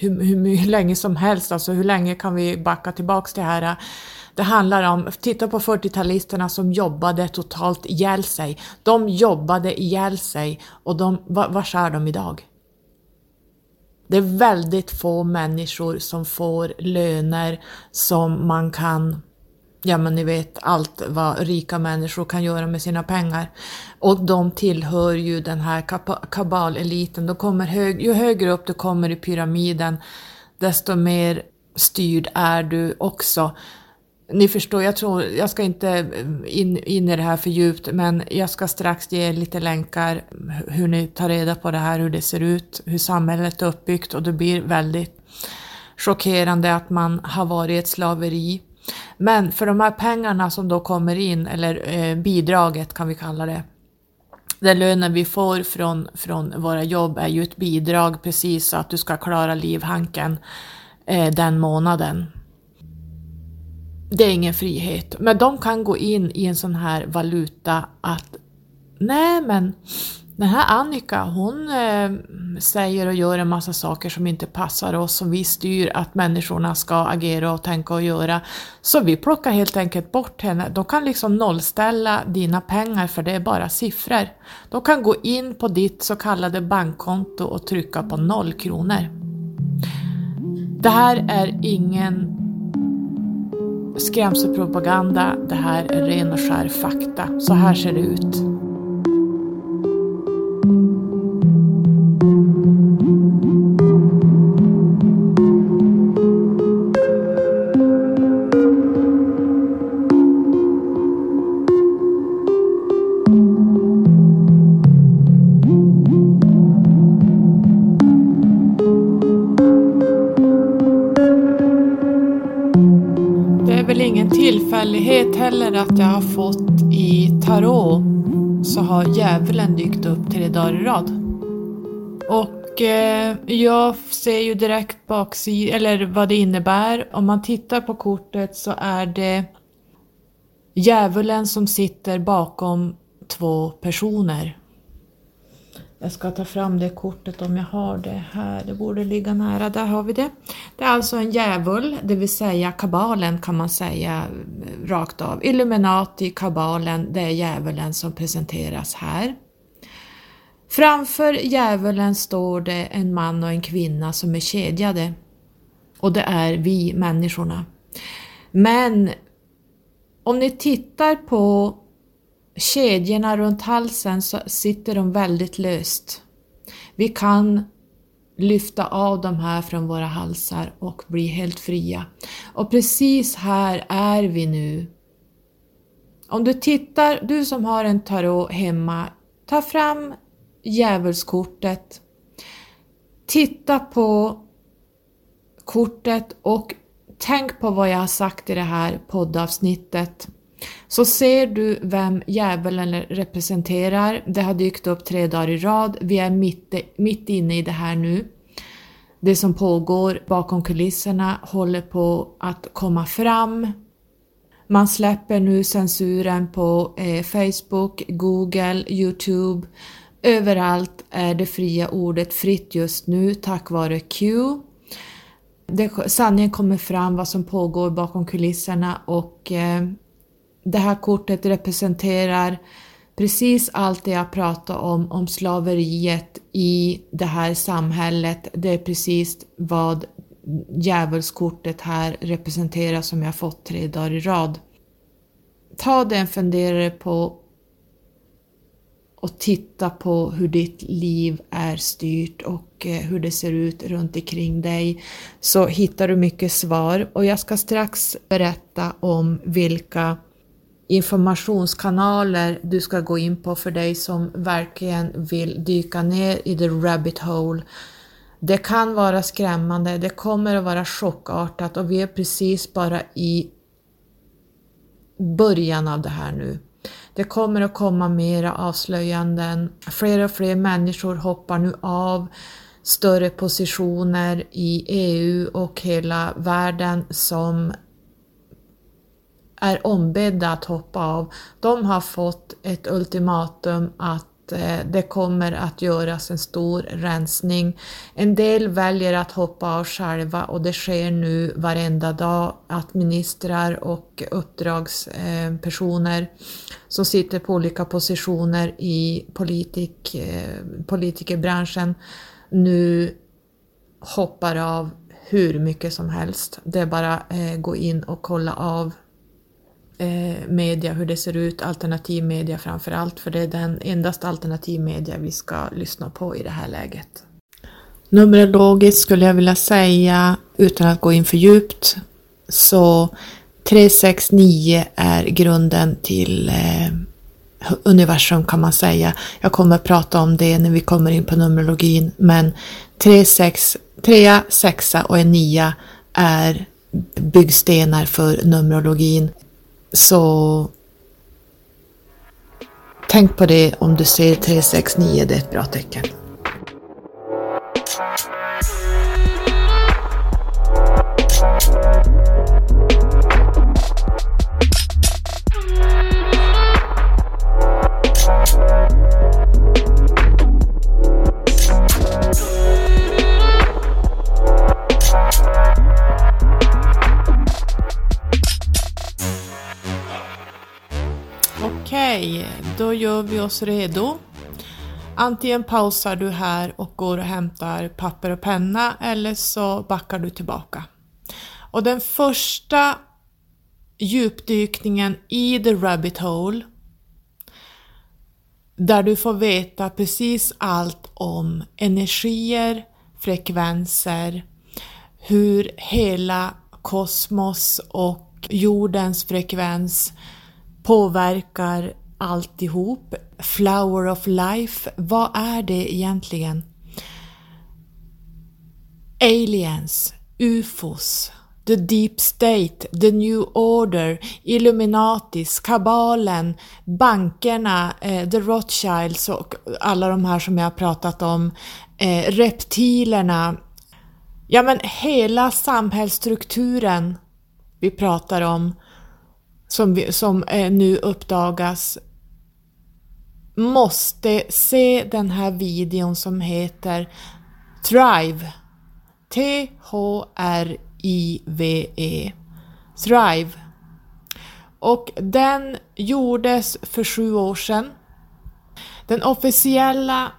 hur, hur, hur länge som helst, alltså hur länge kan vi backa tillbaks till det här eh, det handlar om, titta på 40-talisterna som jobbade totalt ihjäl sig. De jobbade ihjäl sig och de, var, är de idag? Det är väldigt få människor som får löner som man kan ja men ni vet allt vad rika människor kan göra med sina pengar. Och de tillhör ju den här kabaleliten. De kommer hög, ju högre upp du kommer i pyramiden desto mer styrd är du också. Ni förstår, jag tror, jag ska inte in, in i det här för djupt, men jag ska strax ge er lite länkar hur ni tar reda på det här, hur det ser ut, hur samhället är uppbyggt och det blir väldigt chockerande att man har varit i ett slaveri. Men för de här pengarna som då kommer in, eller eh, bidraget kan vi kalla det, den lönen vi får från, från våra jobb är ju ett bidrag precis så att du ska klara livhanken eh, den månaden det är ingen frihet. Men de kan gå in i en sån här valuta att nej men den här Annika hon eh, säger och gör en massa saker som inte passar oss, som vi styr att människorna ska agera och tänka och göra. Så vi plockar helt enkelt bort henne. De kan liksom nollställa dina pengar för det är bara siffror. De kan gå in på ditt så kallade bankkonto och trycka på noll kronor. Det här är ingen skrämselpropaganda, det här är ren och skär fakta. Så här ser det ut. Tillfällighet att jag har fått i tarot så har djävulen dykt upp tre dagar i rad. Och eh, jag ser ju direkt baksidan, eller vad det innebär. Om man tittar på kortet så är det djävulen som sitter bakom två personer. Jag ska ta fram det kortet om jag har det här, det borde ligga nära, där har vi det. Det är alltså en djävul, det vill säga kabalen kan man säga rakt av. Illuminati, kabalen, det är djävulen som presenteras här. Framför djävulen står det en man och en kvinna som är kedjade. Och det är vi människorna. Men om ni tittar på kedjorna runt halsen så sitter de väldigt löst. Vi kan lyfta av de här från våra halsar och bli helt fria. Och precis här är vi nu. Om du tittar, du som har en tarot hemma, ta fram djävulskortet. Titta på kortet och tänk på vad jag har sagt i det här poddavsnittet. Så ser du vem djävulen representerar, det har dykt upp tre dagar i rad, vi är mitt, mitt inne i det här nu. Det som pågår bakom kulisserna håller på att komma fram. Man släpper nu censuren på eh, Facebook, Google, Youtube. Överallt är det fria ordet fritt just nu tack vare Q. det, sanningen kommer fram, vad som pågår bakom kulisserna och eh, det här kortet representerar precis allt det jag pratade om, om slaveriet i det här samhället. Det är precis vad djävulskortet här representerar som jag fått tre dagar i rad. Ta dig en funderare på och titta på hur ditt liv är styrt och eh, hur det ser ut runt omkring dig så hittar du mycket svar och jag ska strax berätta om vilka informationskanaler du ska gå in på för dig som verkligen vill dyka ner i the rabbit hole. Det kan vara skrämmande, det kommer att vara chockartat och vi är precis bara i början av det här nu. Det kommer att komma mera avslöjanden. Fler och fler människor hoppar nu av större positioner i EU och hela världen som är ombedda att hoppa av. De har fått ett ultimatum att Eh, det kommer att göras en stor rensning. En del väljer att hoppa av själva och det sker nu varenda dag att ministrar och uppdragspersoner eh, som sitter på olika positioner i politik, eh, politikerbranschen nu hoppar av hur mycket som helst. Det är bara att eh, gå in och kolla av eh, media, hur det ser ut, alternativ media framför allt, för det är den endast alternativ media vi ska lyssna på i det här läget. Numerologiskt skulle jag vilja säga, utan att gå in för djupt, så 369 är grunden till eh, universum kan man säga. Jag kommer att prata om det när vi kommer in på numerologin, men 3, 6, 3 6 och en 9 är byggstenar för numerologin. Så tänk på det om du ser 369, det är ett bra tecken. Okej, då gör vi oss redo. Antingen pausar du här och går och hämtar papper och penna eller så backar du tillbaka. Och den första djupdykningen i the rabbit hole där du får veta precis allt om energier, frekvenser, hur hela kosmos och jordens frekvens påverkar alltihop. Flower of life, vad är det egentligen? Aliens, UFOs, The Deep State, The New Order, Illuminatis, kabalen, bankerna, eh, The Rothschilds och alla de här som jag har pratat om, eh, reptilerna, ja men hela samhällsstrukturen vi pratar om som, vi, som eh, nu uppdagas måste se den här videon som heter Thrive. T-H-R-I-V-E. Thrive. Och den gjordes för sju år sedan. Den officiella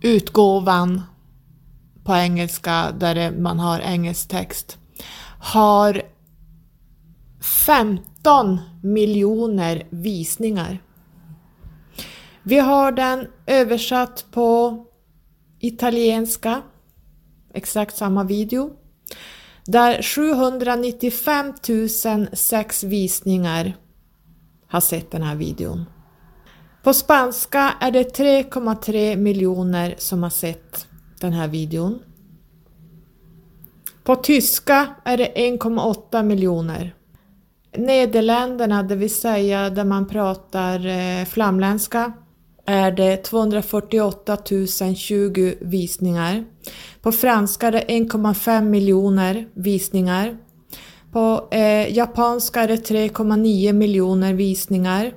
utgåvan på engelska, där man har engelsk text, har 15 miljoner visningar. Vi har den översatt på italienska, exakt samma video, där 795 006 visningar har sett den här videon. På spanska är det 3,3 miljoner som har sett den här videon. På tyska är det 1,8 miljoner. Nederländerna, det vill säga där man pratar eh, flamländska, är det 248 020 visningar. På franska är det 1,5 miljoner visningar. På eh, japanska är det 3,9 miljoner visningar.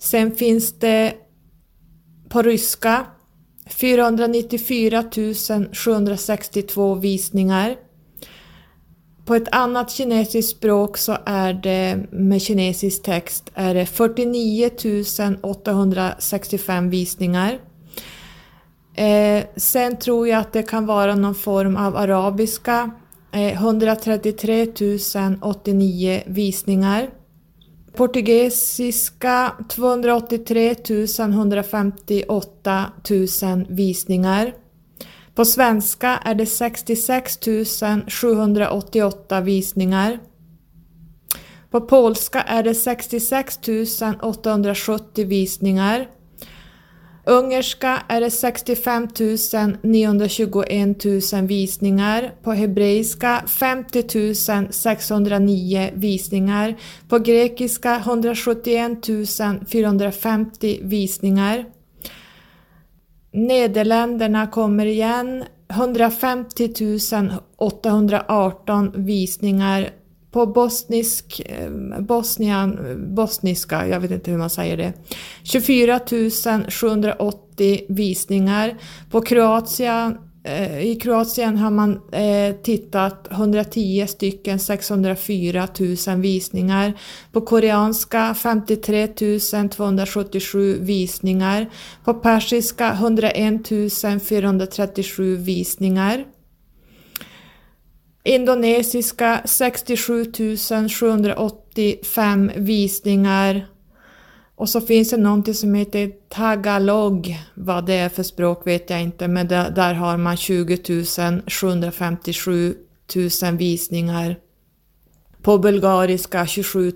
Sen finns det på ryska 494 762 visningar på ett annat kinesiskt språk så är det med kinesisk text är det 49 865 visningar. Eh, sen tror jag att det kan vara någon form av arabiska. Eh, 133 089 visningar. Portugisiska 283 158 000 visningar. På svenska är det 66 788 visningar. På polska är det 66 870 visningar. Ungerska är det 65 921 000 visningar. På hebreiska 50 609 visningar. På grekiska 171 450 visningar. Nederländerna kommer igen. 150 818 visningar på bosnisk, eh, Bosnian, bosniska, jag vet inte hur man säger det. 24 780 visningar. På Kroatien Eh, I Kroatien har man eh, tittat 110 stycken 604 000 visningar. På koreanska 53 277 visningar. På persiska 101 437 visningar. Indonesiska 67 785 visningar. Och så finns det någonting som heter tagalog. Vad det är för språk vet jag inte, men där, där har man 20 757 000 visningar. På bulgariska 27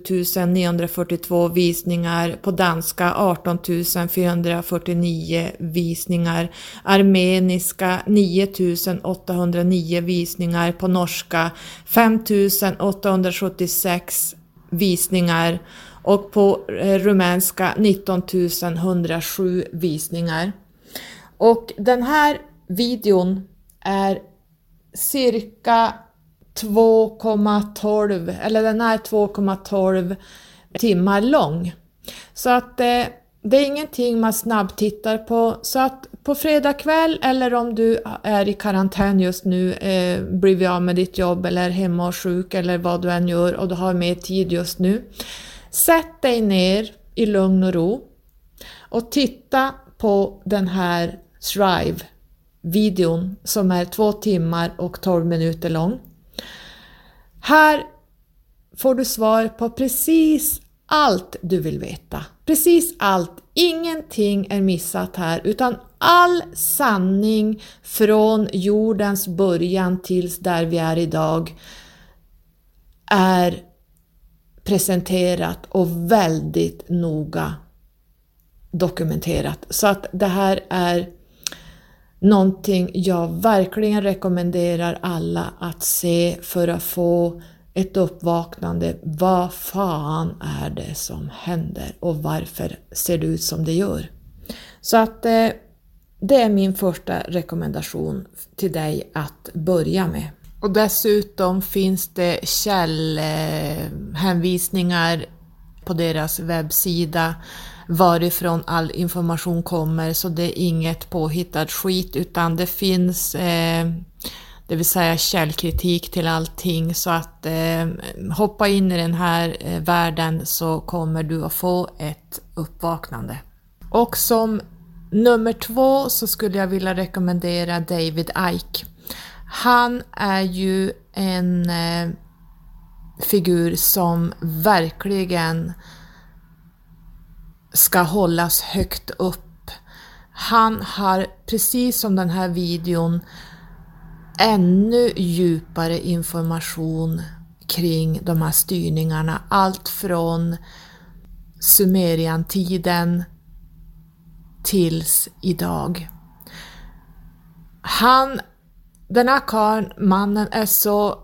942 visningar, på danska 18 449 visningar, armeniska 9 809 visningar, på norska 5 876 visningar och på eh, rumänska 19 107 visningar. Och den här videon är cirka 2,12 eller den är 2,12 timmar lång. Så att eh, det är ingenting man snabbtittar på. Så att på fredag kväll eller om du är i karantän just nu, eh, blivit av med ditt jobb eller hemma och sjuk eller vad du än gör och du har mer tid just nu. Sätt dig ner i lugn och ro och titta på den här Thrive-videon som är två timmar och 12 minuter lång. Här får du svar på precis allt du vill veta. Precis allt. Ingenting är missat här utan all sanning från jordens början tills där vi är idag är presenterat och väldigt noga dokumenterat. Så att det här är någonting jag verkligen rekommenderar alla att se för att få ett uppvaknande. Vad fan är det som händer och varför ser det ut som det gör? Så att eh, det är min första rekommendation till dig att börja med. Och dessutom finns det källhänvisningar på deras webbsida varifrån all information kommer så det är inget påhittad skit utan det finns eh, det vill säga källkritik till allting så att eh, hoppa in i den här eh, världen så kommer du att få ett uppvaknande. Och som nummer två så skulle jag vilja rekommendera David Ike. Han är ju en eh, figur som verkligen ska hållas högt upp. Han har, precis som den här videon, ännu djupare information kring de här styrningarna. Allt från Sumerian-tiden tills idag. Han den här karln, mannen, är så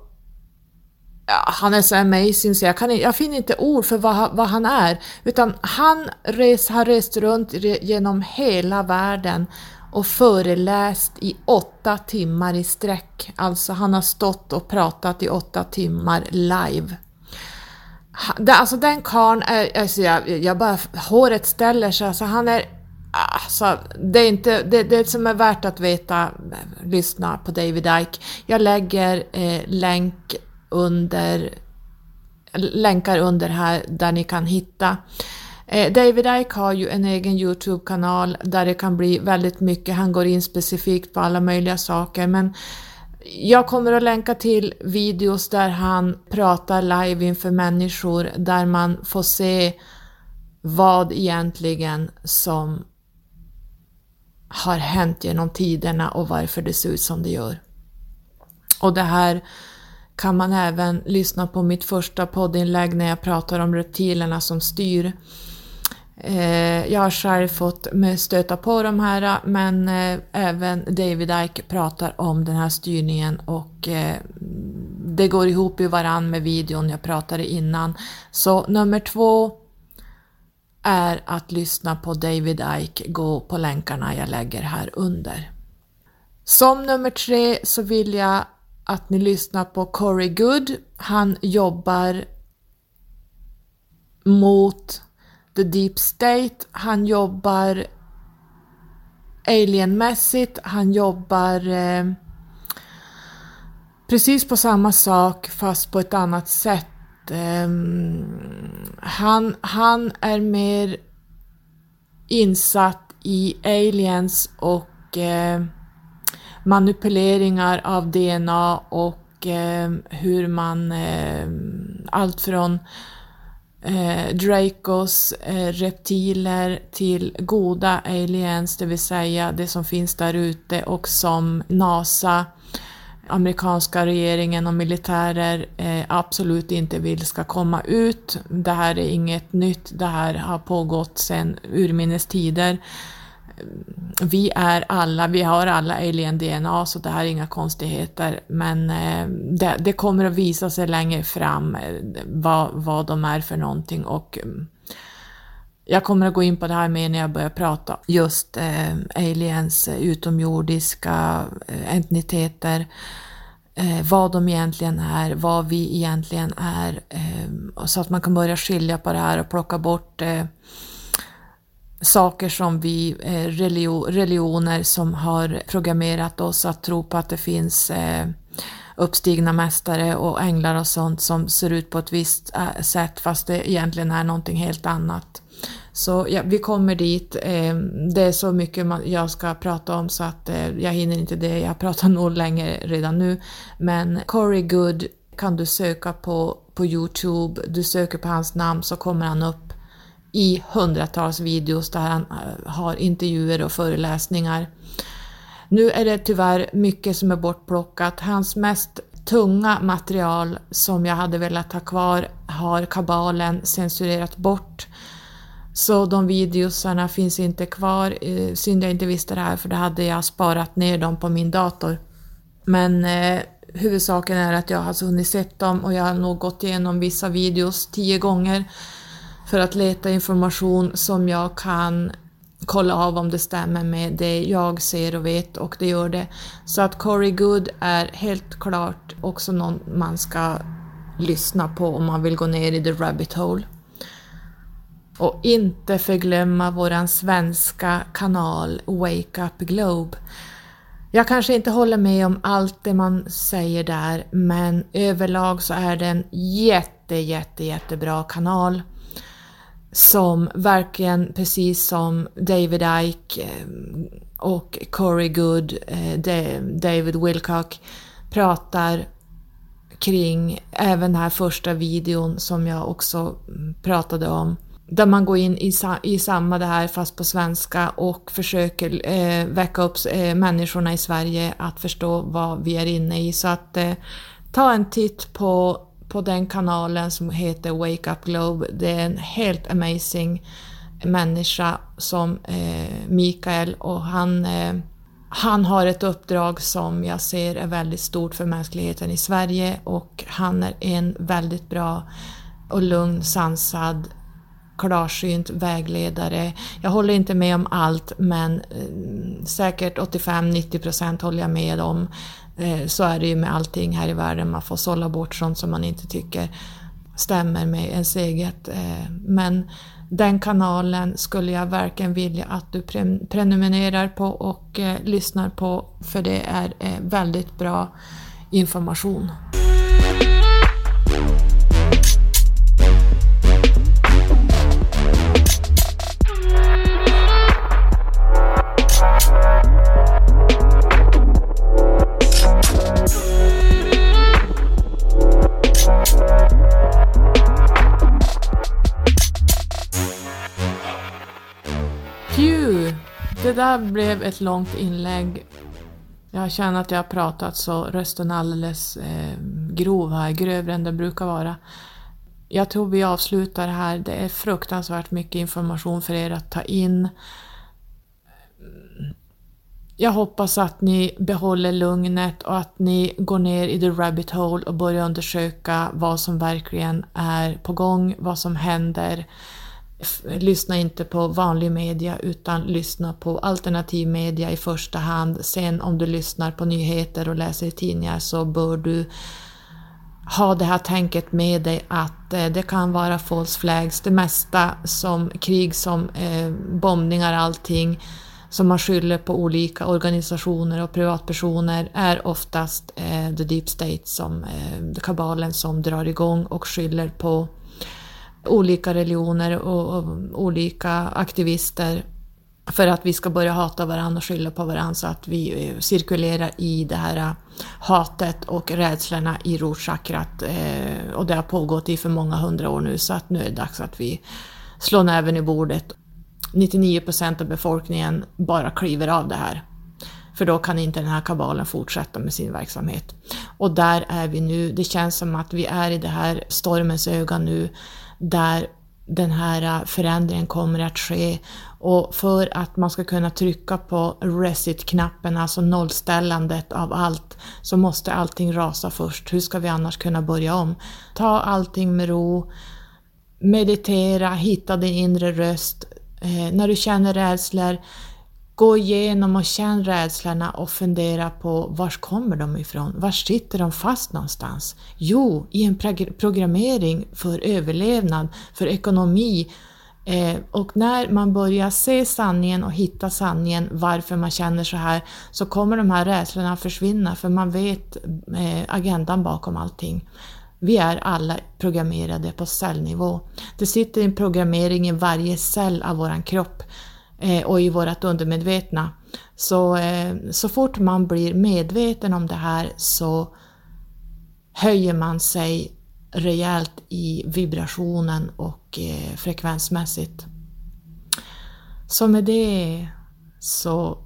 Ja, han är så amazing så jag, kan, jag finner inte ord för vad, vad han är. Utan han res, har rest runt genom hela världen och föreläst i åtta timmar i sträck. Alltså han har stått och pratat i åtta timmar live. Alltså den karln är, alltså jag, jag bara, håret ställer sig, alltså han är Alltså, det, är inte, det, det som är värt att veta, lyssna på David Ike. Jag lägger eh, länk under länkar under här där ni kan hitta. Eh, David Ike har ju en egen Youtube-kanal där det kan bli väldigt mycket, han går in specifikt på alla möjliga saker men jag kommer att länka till videos där han pratar live inför människor där man får se vad egentligen som har hänt genom tiderna och varför det ser ut som det gör. Och det här kan man även lyssna på mitt första poddinlägg när jag pratar om reptilerna som styr. Eh, jag har själv fått stöta på de här men eh, även David Ike pratar om den här styrningen och eh, det går ihop i varann med videon jag pratade innan. Så nummer två är att lyssna på David Ike, gå på länkarna jag lägger här under. Som nummer tre så vill jag att ni lyssnar på Corey Good. Han jobbar mot the deep state, han jobbar alienmässigt, han jobbar eh, precis på samma sak fast på ett annat sätt. Eh, han, han är mer insatt i aliens och eh, manipuleringar av DNA och eh, hur man, eh, allt från eh, Dracos eh, reptiler till goda aliens, det vill säga det som finns där ute och som NASA, amerikanska regeringen och militärer eh, absolut inte vill ska komma ut. Det här är inget nytt, det här har pågått sedan urminnes tider. Vi är alla, vi har alla alien-DNA så det här är inga konstigheter. Men eh, det, det, kommer att visa sig längre fram eh, vad, vad de är för någonting. Och mm, jag kommer att gå in på det här mer när jag börjar prata just eh, aliens, eh, utomjordiska eh, entiteter, eh, vad de egentligen är, vad vi egentligen är, eh, så att man kan börja skilja på det här och plocka bort eh, saker som vi, eh, religioner som har programmerat oss att tro på att det finns eh, uppstigna mästare och änglar och sånt som ser ut på ett visst eh, sätt fast det egentligen är någonting helt annat. Så ja, vi kommer dit. Ehm, det är så mycket jag ska prata om så att eh, jag hinner inte det. Jag pratar nog länge redan nu. Men Corey Good kan du söka på, på Youtube. Du söker på hans namn så kommer han upp i hundratals videos där han eh, har intervjuer och föreläsningar. Nu är det tyvärr mycket som är bortplockat. Hans mest tunga material som jag hade velat ha kvar har kabalen censurerat bort. Så de videosarna finns inte kvar. Eh, synd jag inte visste det här för då hade jag sparat ner dem på min dator. Men eh, huvudsaken är att jag har alltså hunnit sett dem och jag har nog gått igenom vissa videos tio gånger för att leta information som jag kan kolla av om det stämmer med det jag ser och vet och det gör det. Så att Corey Good är helt klart också någon man ska lyssna på om man vill gå ner i the rabbit hole. Och inte förglömma våran svenska kanal Wake Up Globe. Jag kanske inte håller med om allt det man säger där men överlag så är det en jätte, jätte, jättebra kanal som verkligen, precis som David Ike eh, och Corey Good, eh, David Wilcock, pratar kring även den här första videon som jag också pratade om. Där man går in i, i samma det här fast på svenska och försöker eh, väcka upp eh, människorna i Sverige att förstå vad vi är inne i. Så att eh, ta en titt på på den kanalen som heter Wake Up Globe. Det är en helt amazing människa som eh, Mikael och han, eh, han har ett uppdrag som jag ser är väldigt stort för mänskligheten i Sverige och han är en väldigt bra och lugn, sansad, klarsynt vägledare. Jag håller inte med om allt men eh, säkert 85-90% håller jag med om. Eh, så är det ju med allting här i världen, man får sålla bort sånt som man inte tycker stämmer med ens eget. Eh, men den kanalen skulle jag verkligen vilja att du prenumererar på och eh, lyssnar på för det är eh, väldigt bra information. Det där blev ett långt inlägg. Jag känner att jag har pratat så rösten är alldeles eh, grov här, grövre än den brukar vara. Jag tror vi avslutar här. Det är fruktansvärt mycket information för er att ta in. Jag hoppas att ni behåller lugnet och att ni går ner i the rabbit hole och börjar undersöka vad som verkligen är på gång, vad som händer. Lyssna inte på vanlig media utan lyssna på alternativ media i första hand. Sen om du lyssnar på nyheter och läser i tidningar så bör du ha det här tänket med dig att eh, det kan vara false flags, det mesta som krig som eh, bombningar, allting som man skyller på olika organisationer och privatpersoner är oftast eh, the deep state, som, kabalen som drar igång och skyller på olika religioner och, och olika aktivister för att vi ska börja hata varandra och skylla på varandra så att vi eh, cirkulerar i det här eh, hatet och rädslorna i rotchakrat. Eh, och det har pågått i för många hundra år nu så att nu är det dags att vi slår näven i bordet 99 procent av befolkningen bara kliver av det här. För då kan inte den här kabalen fortsätta med sin verksamhet. Och där är vi nu. Det känns som att vi är i det här stormens öga nu där den här äh, förändringen kommer att ske. Och för att man ska kunna trycka på reset-knappen, alltså nollställandet av allt, så måste allting rasa först. Hur ska vi annars kunna börja om? Ta allting med ro, meditera, hitta din inre röst, Eh, när du känner rädslor, gå igenom och känn rädslorna och fundera på var kommer de ifrån? Var sitter de fast någonstans? Jo, i en programmering för överlevnad, för ekonomi. Eh, och när man börjar se sanningen och hitta sanningen varför man känner så här så kommer de här rädslorna försvinna för man vet eh, agendan bakom allting. Vi är alla programmerade på cellnivå. Det sitter en programmering i varje cell av vår kropp Eh, och i vårt undermedvetna. Så, eh, så fort man blir medveten om det här så höjer man sig rejält i vibrationen och eh, frekvensmässigt. Så med det så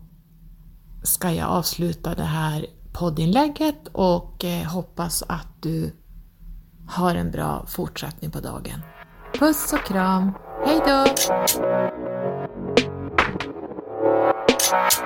ska jag avsluta det här poddinlägget och eh, hoppas att du har en bra fortsättning på dagen. Puss och kram! Hej då! Thank